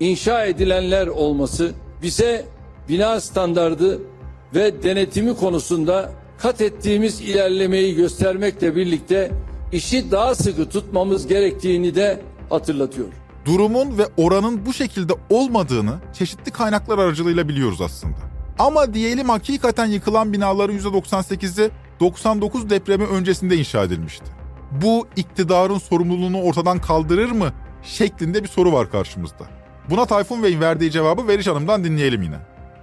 inşa edilenler olması bize bina standardı ve denetimi konusunda kat ettiğimiz ilerlemeyi göstermekle birlikte işi daha sıkı tutmamız gerektiğini de hatırlatıyor. Durumun ve oranın bu şekilde olmadığını çeşitli kaynaklar aracılığıyla biliyoruz aslında. Ama diyelim hakikaten yıkılan binaların %98'i 99 depremi öncesinde inşa edilmişti. Bu iktidarın sorumluluğunu ortadan kaldırır mı şeklinde bir soru var karşımızda. Buna Tayfun Bey'in verdiği cevabı Veriş Hanım'dan dinleyelim yine.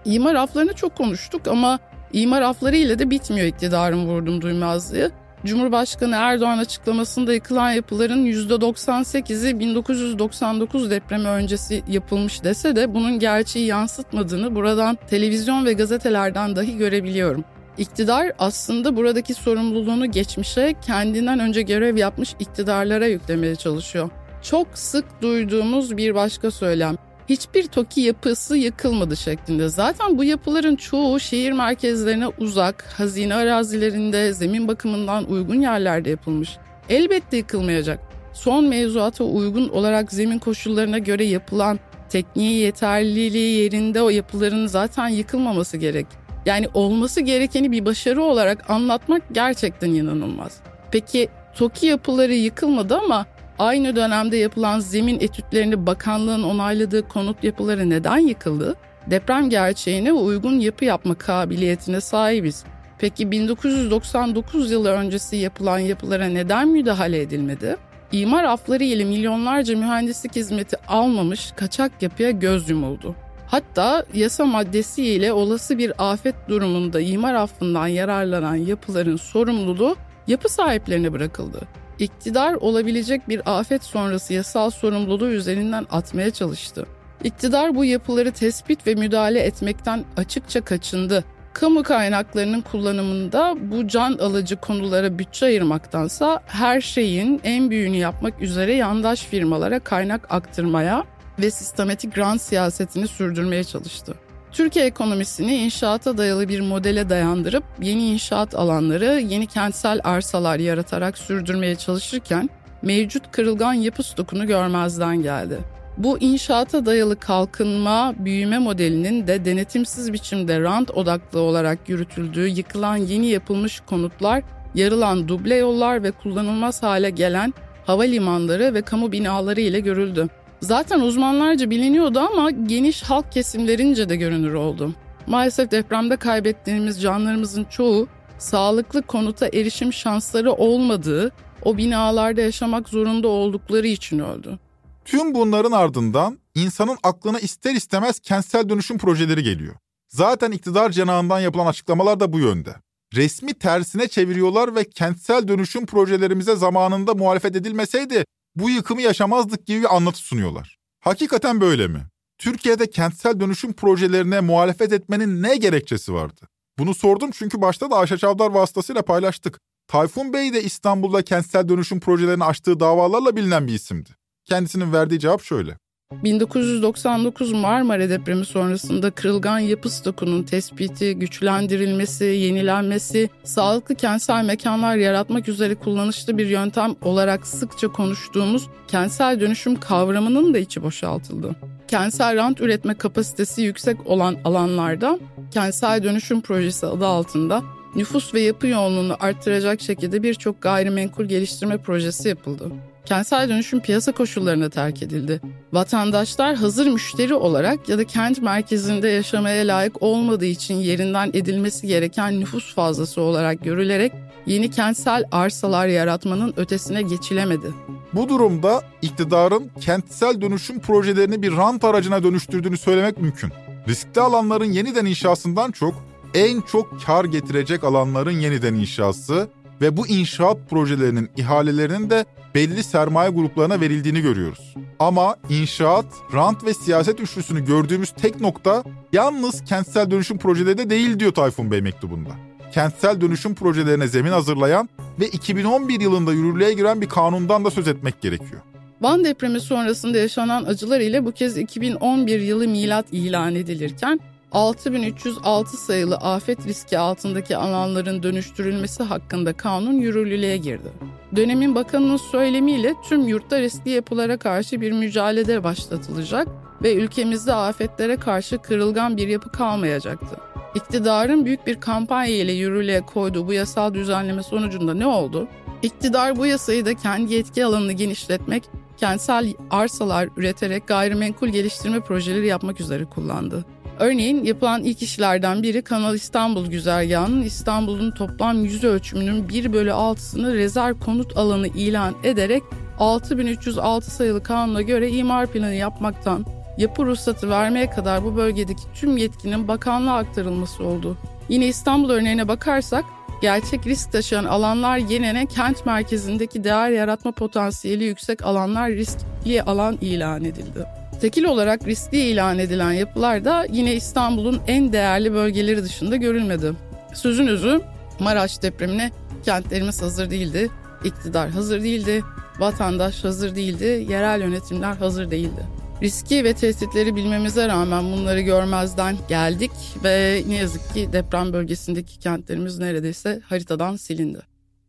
İmar aflarını çok konuştuk ama imar afları ile de bitmiyor iktidarın vurdum duymazlığı. Cumhurbaşkanı Erdoğan açıklamasında yıkılan yapıların %98'i 1999 depremi öncesi yapılmış dese de bunun gerçeği yansıtmadığını buradan televizyon ve gazetelerden dahi görebiliyorum. İktidar aslında buradaki sorumluluğunu geçmişe kendinden önce görev yapmış iktidarlara yüklemeye çalışıyor. Çok sık duyduğumuz bir başka söylem hiçbir TOKİ yapısı yıkılmadı şeklinde. Zaten bu yapıların çoğu şehir merkezlerine uzak, hazine arazilerinde, zemin bakımından uygun yerlerde yapılmış. Elbette yıkılmayacak. Son mevzuata uygun olarak zemin koşullarına göre yapılan tekniği yeterliliği yerinde o yapıların zaten yıkılmaması gerek. Yani olması gerekeni bir başarı olarak anlatmak gerçekten inanılmaz. Peki TOKİ yapıları yıkılmadı ama Aynı dönemde yapılan zemin etütlerini bakanlığın onayladığı konut yapıları neden yıkıldı? Deprem gerçeğine uygun yapı yapma kabiliyetine sahibiz. Peki 1999 yılı öncesi yapılan yapılara neden müdahale edilmedi? İmar afları ile milyonlarca mühendislik hizmeti almamış kaçak yapıya göz yumuldu. Hatta yasa maddesi ile olası bir afet durumunda imar affından yararlanan yapıların sorumluluğu yapı sahiplerine bırakıldı iktidar olabilecek bir afet sonrası yasal sorumluluğu üzerinden atmaya çalıştı. İktidar bu yapıları tespit ve müdahale etmekten açıkça kaçındı. Kamu kaynaklarının kullanımında bu can alıcı konulara bütçe ayırmaktansa her şeyin en büyüğünü yapmak üzere yandaş firmalara kaynak aktırmaya ve sistematik grant siyasetini sürdürmeye çalıştı. Türkiye ekonomisini inşaata dayalı bir modele dayandırıp yeni inşaat alanları, yeni kentsel arsalar yaratarak sürdürmeye çalışırken mevcut kırılgan yapı stokunu görmezden geldi. Bu inşaata dayalı kalkınma, büyüme modelinin de denetimsiz biçimde rant odaklı olarak yürütüldüğü yıkılan yeni yapılmış konutlar, yarılan duble yollar ve kullanılmaz hale gelen havalimanları ve kamu binaları ile görüldü. Zaten uzmanlarca biliniyordu ama geniş halk kesimlerince de görünür oldu. Maalesef depremde kaybettiğimiz canlarımızın çoğu sağlıklı konuta erişim şansları olmadığı, o binalarda yaşamak zorunda oldukları için öldü. Tüm bunların ardından insanın aklına ister istemez kentsel dönüşüm projeleri geliyor. Zaten iktidar cenahından yapılan açıklamalar da bu yönde. Resmi tersine çeviriyorlar ve kentsel dönüşüm projelerimize zamanında muhalefet edilmeseydi bu yıkımı yaşamazdık gibi bir anlatı sunuyorlar. Hakikaten böyle mi? Türkiye'de kentsel dönüşüm projelerine muhalefet etmenin ne gerekçesi vardı? Bunu sordum çünkü başta da Ayşe Çavdar vasıtasıyla paylaştık. Tayfun Bey de İstanbul'da kentsel dönüşüm projelerini açtığı davalarla bilinen bir isimdi. Kendisinin verdiği cevap şöyle. 1999 Marmara depremi sonrasında kırılgan yapı stokunun tespiti, güçlendirilmesi, yenilenmesi, sağlıklı kentsel mekanlar yaratmak üzere kullanışlı bir yöntem olarak sıkça konuştuğumuz kentsel dönüşüm kavramının da içi boşaltıldı. Kentsel rant üretme kapasitesi yüksek olan alanlarda kentsel dönüşüm projesi adı altında nüfus ve yapı yoğunluğunu arttıracak şekilde birçok gayrimenkul geliştirme projesi yapıldı kentsel dönüşüm piyasa koşullarına terk edildi. Vatandaşlar hazır müşteri olarak ya da kent merkezinde yaşamaya layık olmadığı için yerinden edilmesi gereken nüfus fazlası olarak görülerek yeni kentsel arsalar yaratmanın ötesine geçilemedi. Bu durumda iktidarın kentsel dönüşüm projelerini bir rant aracına dönüştürdüğünü söylemek mümkün. Riskli alanların yeniden inşasından çok en çok kar getirecek alanların yeniden inşası ve bu inşaat projelerinin ihalelerinin de belli sermaye gruplarına verildiğini görüyoruz. Ama inşaat, rant ve siyaset üçlüsünü gördüğümüz tek nokta yalnız kentsel dönüşüm projeleri de değil diyor Tayfun Bey mektubunda. Kentsel dönüşüm projelerine zemin hazırlayan ve 2011 yılında yürürlüğe giren bir kanundan da söz etmek gerekiyor. Van depremi sonrasında yaşanan acılar ile bu kez 2011 yılı milat ilan edilirken 6306 sayılı afet riski altındaki alanların dönüştürülmesi hakkında kanun yürürlüğe girdi. Dönemin bakanının söylemiyle tüm yurtta riskli yapılara karşı bir mücadele başlatılacak ve ülkemizde afetlere karşı kırılgan bir yapı kalmayacaktı. İktidarın büyük bir kampanya ile yürürlüğe koyduğu bu yasal düzenleme sonucunda ne oldu? İktidar bu yasayı da kendi yetki alanını genişletmek, kentsel arsalar üreterek gayrimenkul geliştirme projeleri yapmak üzere kullandı. Örneğin yapılan ilk işlerden biri Kanal İstanbul güzergahının İstanbul'un toplam yüz ölçümünün 1 bölü 6'sını rezerv konut alanı ilan ederek 6306 sayılı kanuna göre imar planı yapmaktan yapı ruhsatı vermeye kadar bu bölgedeki tüm yetkinin bakanlığa aktarılması oldu. Yine İstanbul örneğine bakarsak gerçek risk taşıyan alanlar yenene kent merkezindeki değer yaratma potansiyeli yüksek alanlar riskli alan ilan edildi. Tekil olarak riskli ilan edilen yapılar da yine İstanbul'un en değerli bölgeleri dışında görülmedi. Sözün özü Maraş depremine kentlerimiz hazır değildi, iktidar hazır değildi, vatandaş hazır değildi, yerel yönetimler hazır değildi. Riski ve tehditleri bilmemize rağmen bunları görmezden geldik ve ne yazık ki deprem bölgesindeki kentlerimiz neredeyse haritadan silindi.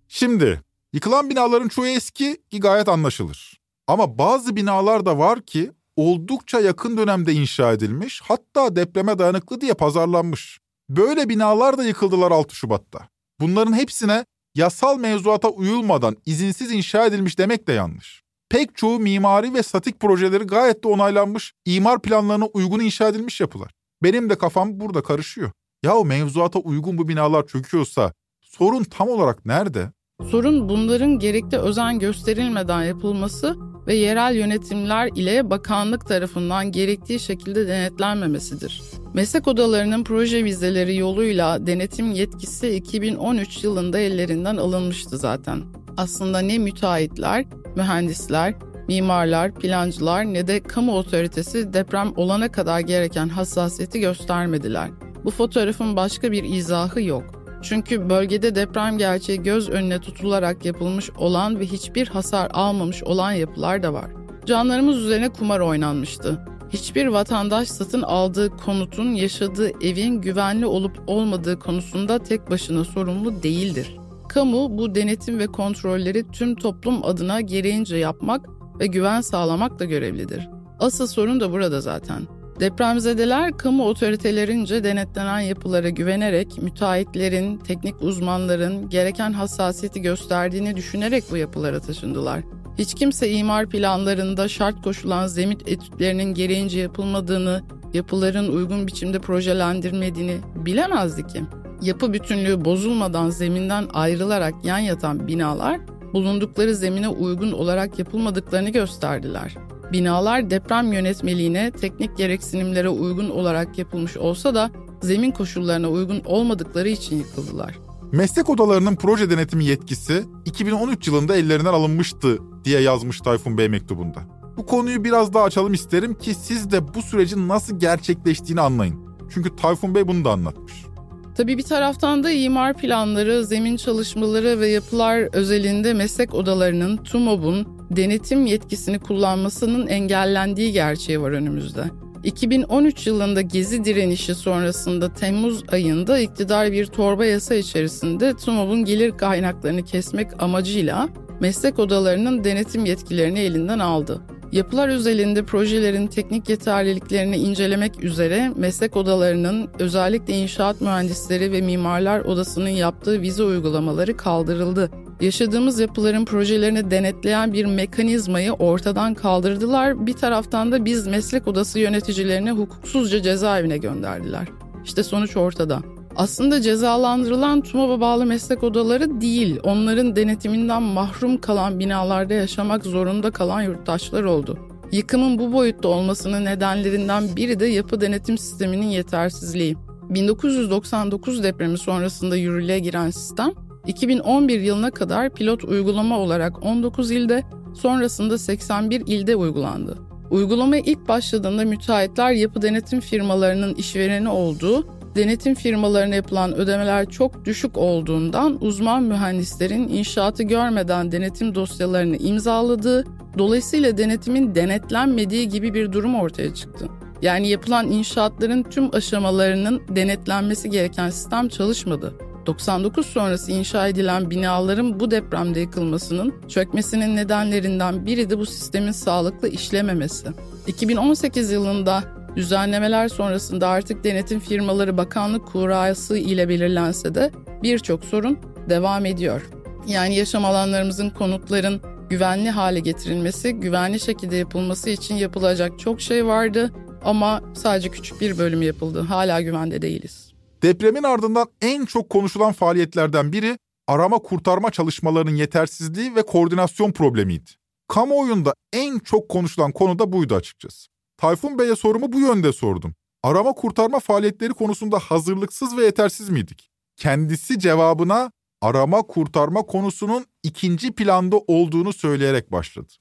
Şimdi yıkılan binaların çoğu eski ki gayet anlaşılır. Ama bazı binalar da var ki oldukça yakın dönemde inşa edilmiş hatta depreme dayanıklı diye pazarlanmış. Böyle binalar da yıkıldılar 6 Şubat'ta. Bunların hepsine yasal mevzuata uyulmadan izinsiz inşa edilmiş demek de yanlış. Pek çoğu mimari ve statik projeleri gayet de onaylanmış, imar planlarına uygun inşa edilmiş yapılar. Benim de kafam burada karışıyor. Yahu mevzuata uygun bu binalar çöküyorsa sorun tam olarak nerede? Sorun bunların gerekli özen gösterilmeden yapılması ve yerel yönetimler ile bakanlık tarafından gerektiği şekilde denetlenmemesidir. Meslek odalarının proje vizeleri yoluyla denetim yetkisi 2013 yılında ellerinden alınmıştı zaten. Aslında ne müteahhitler, mühendisler, mimarlar, plancılar ne de kamu otoritesi deprem olana kadar gereken hassasiyeti göstermediler. Bu fotoğrafın başka bir izahı yok. Çünkü bölgede deprem gerçeği göz önüne tutularak yapılmış olan ve hiçbir hasar almamış olan yapılar da var. Canlarımız üzerine kumar oynanmıştı. Hiçbir vatandaş satın aldığı konutun yaşadığı evin güvenli olup olmadığı konusunda tek başına sorumlu değildir. Kamu bu denetim ve kontrolleri tüm toplum adına gereğince yapmak ve güven sağlamak da görevlidir. Asıl sorun da burada zaten. Depremzedeler kamu otoritelerince denetlenen yapılara güvenerek müteahhitlerin, teknik uzmanların gereken hassasiyeti gösterdiğini düşünerek bu yapılara taşındılar. Hiç kimse imar planlarında şart koşulan zemin etütlerinin gereğince yapılmadığını, yapıların uygun biçimde projelendirmediğini bilemezdi ki. Yapı bütünlüğü bozulmadan zeminden ayrılarak yan yatan binalar bulundukları zemine uygun olarak yapılmadıklarını gösterdiler. Binalar deprem yönetmeliğine, teknik gereksinimlere uygun olarak yapılmış olsa da zemin koşullarına uygun olmadıkları için yıkıldılar. Meslek odalarının proje denetimi yetkisi 2013 yılında ellerinden alınmıştı diye yazmış Tayfun Bey mektubunda. Bu konuyu biraz daha açalım isterim ki siz de bu sürecin nasıl gerçekleştiğini anlayın. Çünkü Tayfun Bey bunu da anlatmış. Tabii bir taraftan da imar planları, zemin çalışmaları ve yapılar özelinde meslek odalarının, TUMOB'un denetim yetkisini kullanmasının engellendiği gerçeği var önümüzde. 2013 yılında gezi direnişi sonrasında Temmuz ayında iktidar bir torba yasa içerisinde TUMOB'un gelir kaynaklarını kesmek amacıyla meslek odalarının denetim yetkilerini elinden aldı. Yapılar özelinde projelerin teknik yeterliliklerini incelemek üzere meslek odalarının özellikle inşaat mühendisleri ve mimarlar odasının yaptığı vize uygulamaları kaldırıldı. Yaşadığımız yapıların projelerini denetleyen bir mekanizmayı ortadan kaldırdılar. Bir taraftan da biz meslek odası yöneticilerini hukuksuzca cezaevine gönderdiler. İşte sonuç ortada. Aslında cezalandırılan TUMOB'a bağlı meslek odaları değil, onların denetiminden mahrum kalan binalarda yaşamak zorunda kalan yurttaşlar oldu. Yıkımın bu boyutta olmasının nedenlerinden biri de yapı denetim sisteminin yetersizliği. 1999 depremi sonrasında yürürlüğe giren sistem, 2011 yılına kadar pilot uygulama olarak 19 ilde, sonrasında 81 ilde uygulandı. Uygulamaya ilk başladığında müteahhitler yapı denetim firmalarının işvereni olduğu denetim firmalarına yapılan ödemeler çok düşük olduğundan uzman mühendislerin inşaatı görmeden denetim dosyalarını imzaladığı, dolayısıyla denetimin denetlenmediği gibi bir durum ortaya çıktı. Yani yapılan inşaatların tüm aşamalarının denetlenmesi gereken sistem çalışmadı. 99 sonrası inşa edilen binaların bu depremde yıkılmasının çökmesinin nedenlerinden biri de bu sistemin sağlıklı işlememesi. 2018 yılında düzenlemeler sonrasında artık denetim firmaları bakanlık kurası ile belirlense de birçok sorun devam ediyor. Yani yaşam alanlarımızın konutların güvenli hale getirilmesi, güvenli şekilde yapılması için yapılacak çok şey vardı ama sadece küçük bir bölüm yapıldı. Hala güvende değiliz. Depremin ardından en çok konuşulan faaliyetlerden biri arama kurtarma çalışmalarının yetersizliği ve koordinasyon problemiydi. Kamuoyunda en çok konuşulan konu da buydu açıkçası. Tayfun Bey'e sorumu bu yönde sordum. Arama kurtarma faaliyetleri konusunda hazırlıksız ve yetersiz miydik? Kendisi cevabına arama kurtarma konusunun ikinci planda olduğunu söyleyerek başladı.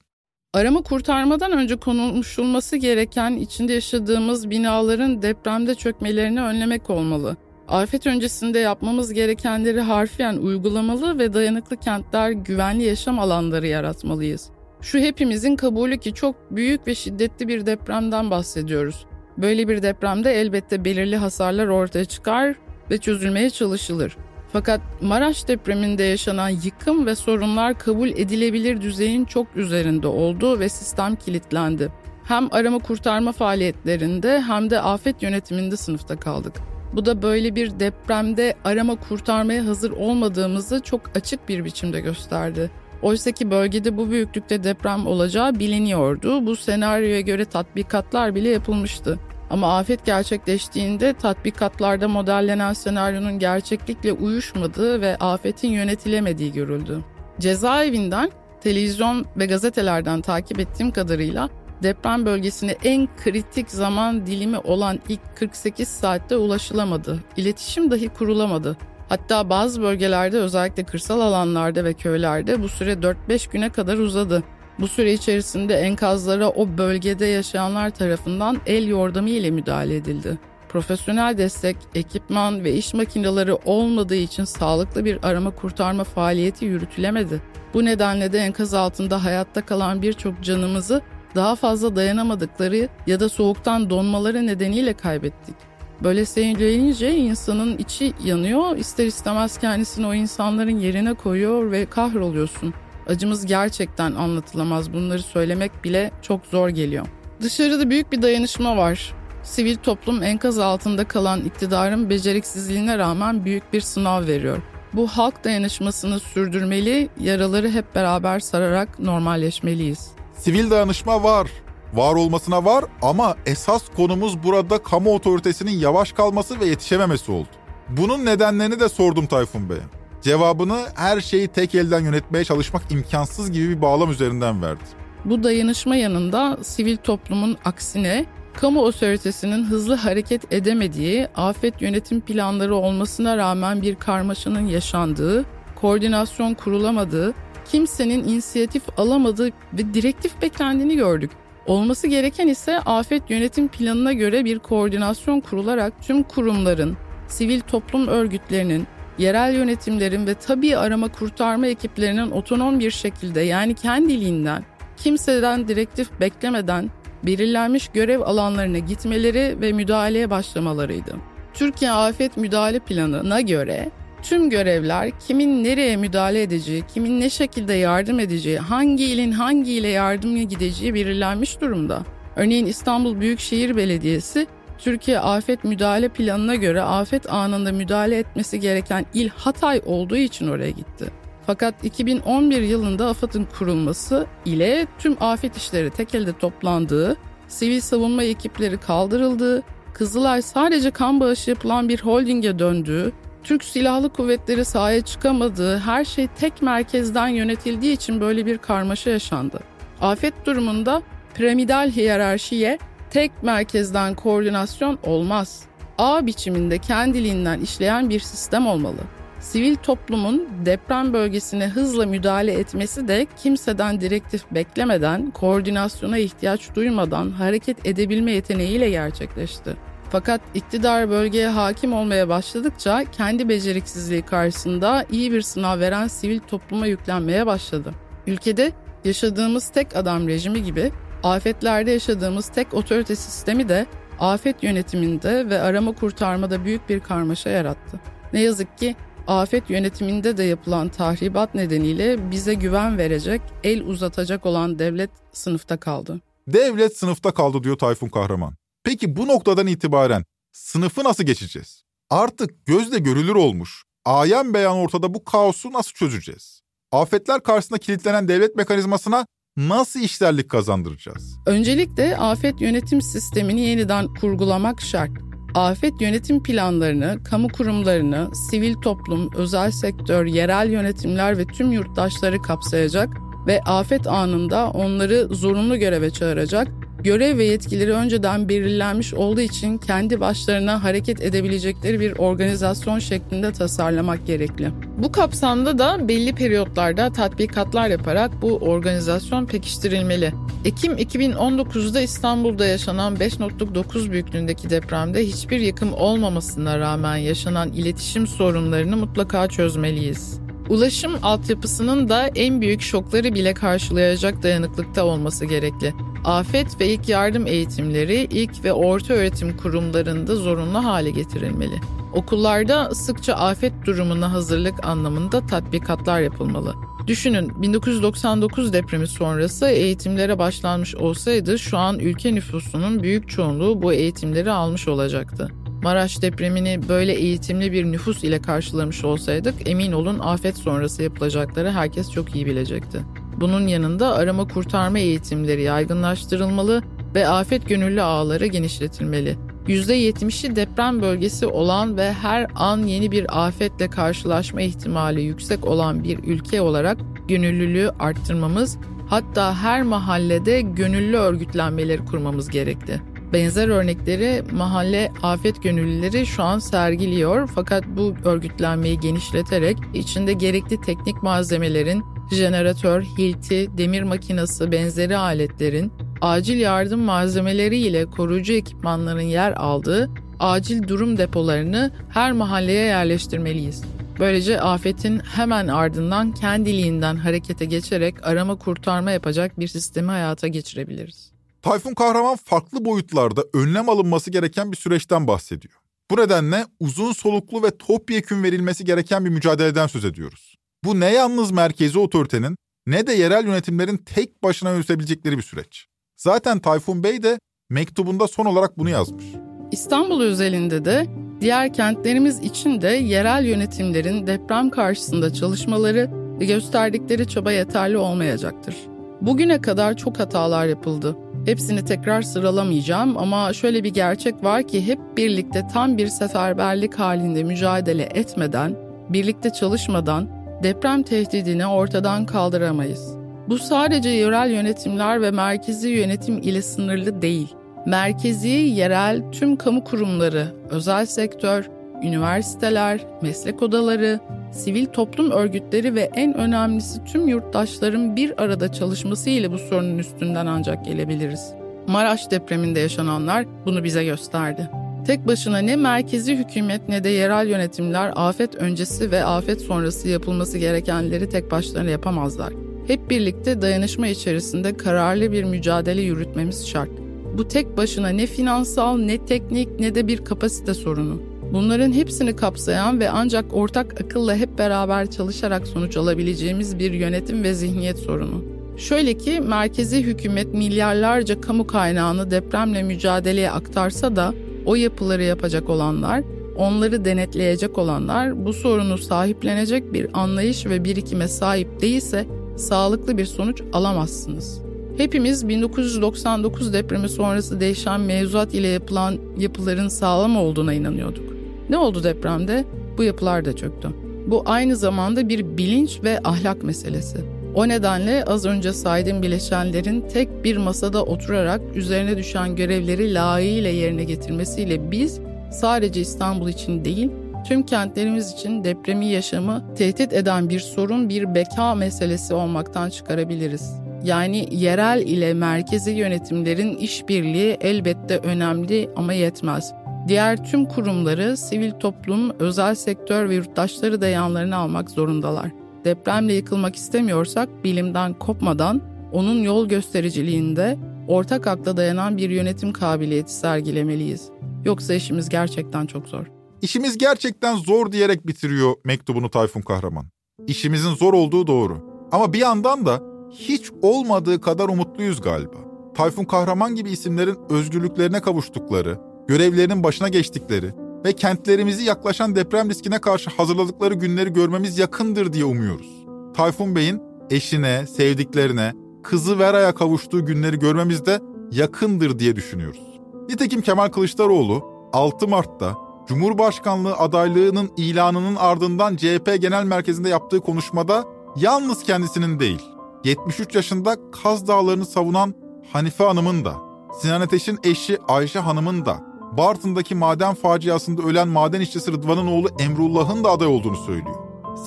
Arama kurtarmadan önce konuşulması gereken içinde yaşadığımız binaların depremde çökmelerini önlemek olmalı. Afet öncesinde yapmamız gerekenleri harfiyen uygulamalı ve dayanıklı kentler, güvenli yaşam alanları yaratmalıyız. Şu hepimizin kabulü ki çok büyük ve şiddetli bir depremden bahsediyoruz. Böyle bir depremde elbette belirli hasarlar ortaya çıkar ve çözülmeye çalışılır. Fakat Maraş depreminde yaşanan yıkım ve sorunlar kabul edilebilir düzeyin çok üzerinde oldu ve sistem kilitlendi. Hem arama kurtarma faaliyetlerinde hem de afet yönetiminde sınıfta kaldık. Bu da böyle bir depremde arama kurtarmaya hazır olmadığımızı çok açık bir biçimde gösterdi. Oysa ki bölgede bu büyüklükte deprem olacağı biliniyordu. Bu senaryoya göre tatbikatlar bile yapılmıştı. Ama afet gerçekleştiğinde tatbikatlarda modellenen senaryonun gerçeklikle uyuşmadığı ve afetin yönetilemediği görüldü. Cezaevinden, televizyon ve gazetelerden takip ettiğim kadarıyla deprem bölgesine en kritik zaman dilimi olan ilk 48 saatte ulaşılamadı. İletişim dahi kurulamadı. Hatta bazı bölgelerde özellikle kırsal alanlarda ve köylerde bu süre 4-5 güne kadar uzadı. Bu süre içerisinde enkazlara o bölgede yaşayanlar tarafından el yordamı ile müdahale edildi. Profesyonel destek, ekipman ve iş makineleri olmadığı için sağlıklı bir arama kurtarma faaliyeti yürütülemedi. Bu nedenle de enkaz altında hayatta kalan birçok canımızı daha fazla dayanamadıkları ya da soğuktan donmaları nedeniyle kaybettik. Böyle söylenince insanın içi yanıyor, ister istemez kendisini o insanların yerine koyuyor ve kahroluyorsun. Acımız gerçekten anlatılamaz. Bunları söylemek bile çok zor geliyor. Dışarıda büyük bir dayanışma var. Sivil toplum enkaz altında kalan iktidarın beceriksizliğine rağmen büyük bir sınav veriyor. Bu halk dayanışmasını sürdürmeli, yaraları hep beraber sararak normalleşmeliyiz. Sivil dayanışma var. Var olmasına var ama esas konumuz burada kamu otoritesinin yavaş kalması ve yetişememesi oldu. Bunun nedenlerini de sordum Tayfun Bey'e. Cevabını her şeyi tek elden yönetmeye çalışmak imkansız gibi bir bağlam üzerinden verdi. Bu dayanışma yanında sivil toplumun aksine kamu otoritesinin hızlı hareket edemediği, afet yönetim planları olmasına rağmen bir karmaşanın yaşandığı, koordinasyon kurulamadığı, kimsenin inisiyatif alamadığı ve direktif beklendiğini gördük. Olması gereken ise afet yönetim planına göre bir koordinasyon kurularak tüm kurumların, sivil toplum örgütlerinin, yerel yönetimlerin ve tabii arama kurtarma ekiplerinin otonom bir şekilde yani kendiliğinden kimseden direktif beklemeden belirlenmiş görev alanlarına gitmeleri ve müdahaleye başlamalarıydı. Türkiye Afet Müdahale Planı'na göre tüm görevler kimin nereye müdahale edeceği, kimin ne şekilde yardım edeceği, hangi ilin hangi ile yardımya gideceği belirlenmiş durumda. Örneğin İstanbul Büyükşehir Belediyesi Türkiye Afet Müdahale Planı'na göre afet anında müdahale etmesi gereken il Hatay olduğu için oraya gitti. Fakat 2011 yılında AFAD'ın kurulması ile tüm afet işleri tek elde toplandığı, sivil savunma ekipleri kaldırıldığı, Kızılay sadece kan bağışı yapılan bir holdinge döndüğü, Türk Silahlı Kuvvetleri sahaya çıkamadığı, her şey tek merkezden yönetildiği için böyle bir karmaşa yaşandı. Afet durumunda piramidal hiyerarşiye tek merkezden koordinasyon olmaz. A biçiminde kendiliğinden işleyen bir sistem olmalı. Sivil toplumun deprem bölgesine hızla müdahale etmesi de kimseden direktif beklemeden, koordinasyona ihtiyaç duymadan hareket edebilme yeteneğiyle gerçekleşti. Fakat iktidar bölgeye hakim olmaya başladıkça kendi beceriksizliği karşısında iyi bir sınav veren sivil topluma yüklenmeye başladı. Ülkede yaşadığımız tek adam rejimi gibi afetlerde yaşadığımız tek otorite sistemi de afet yönetiminde ve arama kurtarmada büyük bir karmaşa yarattı. Ne yazık ki afet yönetiminde de yapılan tahribat nedeniyle bize güven verecek, el uzatacak olan devlet sınıfta kaldı. Devlet sınıfta kaldı diyor Tayfun Kahraman. Peki bu noktadan itibaren sınıfı nasıl geçeceğiz? Artık gözle görülür olmuş. Ayan beyan ortada bu kaosu nasıl çözeceğiz? Afetler karşısında kilitlenen devlet mekanizmasına nasıl işlerlik kazandıracağız? Öncelikle afet yönetim sistemini yeniden kurgulamak şart. Afet yönetim planlarını, kamu kurumlarını, sivil toplum, özel sektör, yerel yönetimler ve tüm yurttaşları kapsayacak ve afet anında onları zorunlu göreve çağıracak görev ve yetkileri önceden belirlenmiş olduğu için kendi başlarına hareket edebilecekleri bir organizasyon şeklinde tasarlamak gerekli. Bu kapsamda da belli periyotlarda tatbikatlar yaparak bu organizasyon pekiştirilmeli. Ekim 2019'da İstanbul'da yaşanan 5.9 büyüklüğündeki depremde hiçbir yıkım olmamasına rağmen yaşanan iletişim sorunlarını mutlaka çözmeliyiz. Ulaşım altyapısının da en büyük şokları bile karşılayacak dayanıklıkta olması gerekli. Afet ve ilk yardım eğitimleri ilk ve orta öğretim kurumlarında zorunlu hale getirilmeli. Okullarda sıkça afet durumuna hazırlık anlamında tatbikatlar yapılmalı. Düşünün 1999 depremi sonrası eğitimlere başlanmış olsaydı şu an ülke nüfusunun büyük çoğunluğu bu eğitimleri almış olacaktı. Maraş depremini böyle eğitimli bir nüfus ile karşılamış olsaydık emin olun afet sonrası yapılacakları herkes çok iyi bilecekti. Bunun yanında arama kurtarma eğitimleri yaygınlaştırılmalı ve afet gönüllü ağları genişletilmeli. %70'i deprem bölgesi olan ve her an yeni bir afetle karşılaşma ihtimali yüksek olan bir ülke olarak gönüllülüğü arttırmamız, hatta her mahallede gönüllü örgütlenmeleri kurmamız gerekli. Benzer örnekleri mahalle afet gönüllüleri şu an sergiliyor fakat bu örgütlenmeyi genişleterek içinde gerekli teknik malzemelerin, jeneratör, hilti, demir makinası benzeri aletlerin, acil yardım malzemeleri ile koruyucu ekipmanların yer aldığı acil durum depolarını her mahalleye yerleştirmeliyiz. Böylece afetin hemen ardından kendiliğinden harekete geçerek arama kurtarma yapacak bir sistemi hayata geçirebiliriz. Tayfun Kahraman farklı boyutlarda önlem alınması gereken bir süreçten bahsediyor. Bu nedenle uzun soluklu ve topyekün verilmesi gereken bir mücadeleden söz ediyoruz. Bu ne yalnız merkezi otoritenin ne de yerel yönetimlerin tek başına yürütebilecekleri bir süreç. Zaten Tayfun Bey de mektubunda son olarak bunu yazmış. İstanbul özelinde de diğer kentlerimiz için de yerel yönetimlerin deprem karşısında çalışmaları ve gösterdikleri çaba yeterli olmayacaktır. Bugüne kadar çok hatalar yapıldı. Hepsini tekrar sıralamayacağım ama şöyle bir gerçek var ki hep birlikte tam bir seferberlik halinde mücadele etmeden, birlikte çalışmadan deprem tehdidini ortadan kaldıramayız. Bu sadece yerel yönetimler ve merkezi yönetim ile sınırlı değil. Merkezi, yerel tüm kamu kurumları, özel sektör, üniversiteler, meslek odaları, sivil toplum örgütleri ve en önemlisi tüm yurttaşların bir arada çalışması ile bu sorunun üstünden ancak gelebiliriz. Maraş depreminde yaşananlar bunu bize gösterdi. Tek başına ne merkezi hükümet ne de yerel yönetimler afet öncesi ve afet sonrası yapılması gerekenleri tek başlarına yapamazlar. Hep birlikte dayanışma içerisinde kararlı bir mücadele yürütmemiz şart. Bu tek başına ne finansal ne teknik ne de bir kapasite sorunu. Bunların hepsini kapsayan ve ancak ortak akılla hep beraber çalışarak sonuç alabileceğimiz bir yönetim ve zihniyet sorunu. Şöyle ki merkezi hükümet milyarlarca kamu kaynağını depremle mücadeleye aktarsa da o yapıları yapacak olanlar, onları denetleyecek olanlar bu sorunu sahiplenecek bir anlayış ve birikime sahip değilse sağlıklı bir sonuç alamazsınız. Hepimiz 1999 depremi sonrası değişen mevzuat ile yapılan yapıların sağlam olduğuna inanıyorduk. Ne oldu depremde? Bu yapılar da çöktü. Bu aynı zamanda bir bilinç ve ahlak meselesi. O nedenle az önce saydığım bileşenlerin tek bir masada oturarak üzerine düşen görevleri layığıyla yerine getirmesiyle biz sadece İstanbul için değil, tüm kentlerimiz için depremi yaşamı tehdit eden bir sorun, bir beka meselesi olmaktan çıkarabiliriz. Yani yerel ile merkezi yönetimlerin işbirliği elbette önemli ama yetmez. Diğer tüm kurumları, sivil toplum, özel sektör ve yurttaşları da yanlarına almak zorundalar. Depremle yıkılmak istemiyorsak bilimden kopmadan onun yol göstericiliğinde ortak akla dayanan bir yönetim kabiliyeti sergilemeliyiz. Yoksa işimiz gerçekten çok zor. İşimiz gerçekten zor diyerek bitiriyor mektubunu Tayfun Kahraman. İşimizin zor olduğu doğru. Ama bir yandan da hiç olmadığı kadar umutluyuz galiba. Tayfun Kahraman gibi isimlerin özgürlüklerine kavuştukları, görevlerinin başına geçtikleri ve kentlerimizi yaklaşan deprem riskine karşı hazırladıkları günleri görmemiz yakındır diye umuyoruz. Tayfun Bey'in eşine, sevdiklerine, kızı Vera'ya kavuştuğu günleri görmemiz de yakındır diye düşünüyoruz. Nitekim Kemal Kılıçdaroğlu 6 Mart'ta Cumhurbaşkanlığı adaylığının ilanının ardından CHP Genel Merkezi'nde yaptığı konuşmada yalnız kendisinin değil, 73 yaşında Kaz Dağları'nı savunan Hanife Hanım'ın da, Sinan Ateş'in eşi Ayşe Hanım'ın da, Bartın'daki maden faciasında ölen maden işçisi Rıdvan'ın oğlu Emrullah'ın da aday olduğunu söylüyor.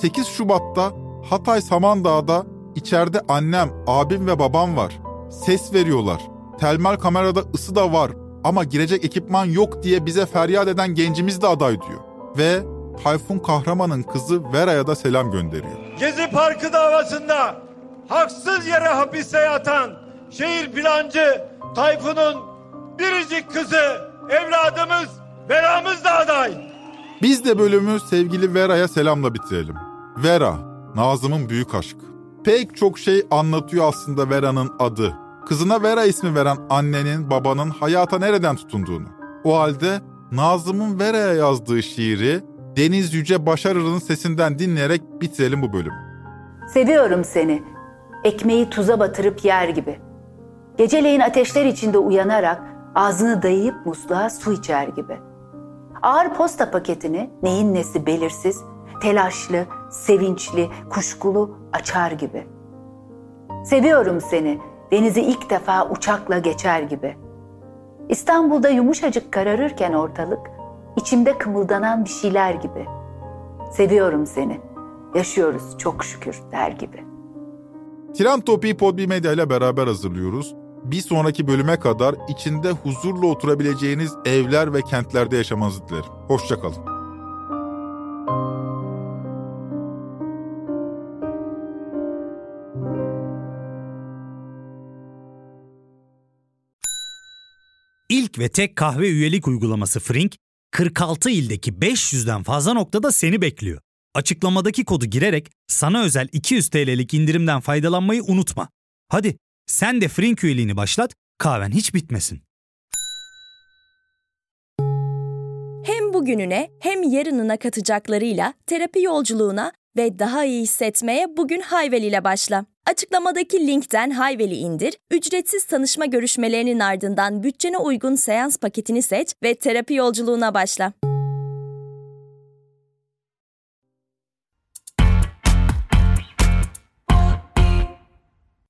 8 Şubat'ta Hatay Samandağ'da içeride annem, abim ve babam var. Ses veriyorlar. Telmal kamerada ısı da var ama girecek ekipman yok diye bize feryat eden gencimiz de aday diyor. Ve Tayfun Kahraman'ın kızı Vera'ya da selam gönderiyor. Gezi Parkı davasında haksız yere hapiste yatan şehir plancı Tayfun'un biricik kızı evladımız Vera'mız da aday. Biz de bölümü sevgili Vera'ya selamla bitirelim. Vera, Nazım'ın büyük aşkı. Pek çok şey anlatıyor aslında Vera'nın adı. Kızına Vera ismi veren annenin, babanın hayata nereden tutunduğunu. O halde Nazım'ın Vera'ya yazdığı şiiri Deniz Yüce Başarır'ın sesinden dinleyerek bitirelim bu bölümü. Seviyorum seni. Ekmeği tuza batırıp yer gibi. Geceleyin ateşler içinde uyanarak ağzını dayayıp musluğa su içer gibi. Ağır posta paketini neyin nesi belirsiz, telaşlı, sevinçli, kuşkulu açar gibi. Seviyorum seni, denizi ilk defa uçakla geçer gibi. İstanbul'da yumuşacık kararırken ortalık, içimde kımıldanan bir şeyler gibi. Seviyorum seni, yaşıyoruz çok şükür der gibi. Tren Topi'yi Podbi Medya ile beraber hazırlıyoruz. Bir sonraki bölüme kadar içinde huzurla oturabileceğiniz evler ve kentlerde yaşamanızı dilerim. Hoşçakalın. İlk ve tek kahve üyelik uygulaması Frink, 46 ildeki 500'den fazla noktada seni bekliyor. Açıklamadaki kodu girerek sana özel 200 TL'lik indirimden faydalanmayı unutma. Hadi sen de Frink üyeliğini başlat, kahven hiç bitmesin. Hem bugününe hem yarınına katacaklarıyla terapi yolculuğuna ve daha iyi hissetmeye bugün Hayvel ile başla. Açıklamadaki linkten Hayvel'i indir, ücretsiz tanışma görüşmelerinin ardından bütçene uygun seans paketini seç ve terapi yolculuğuna başla.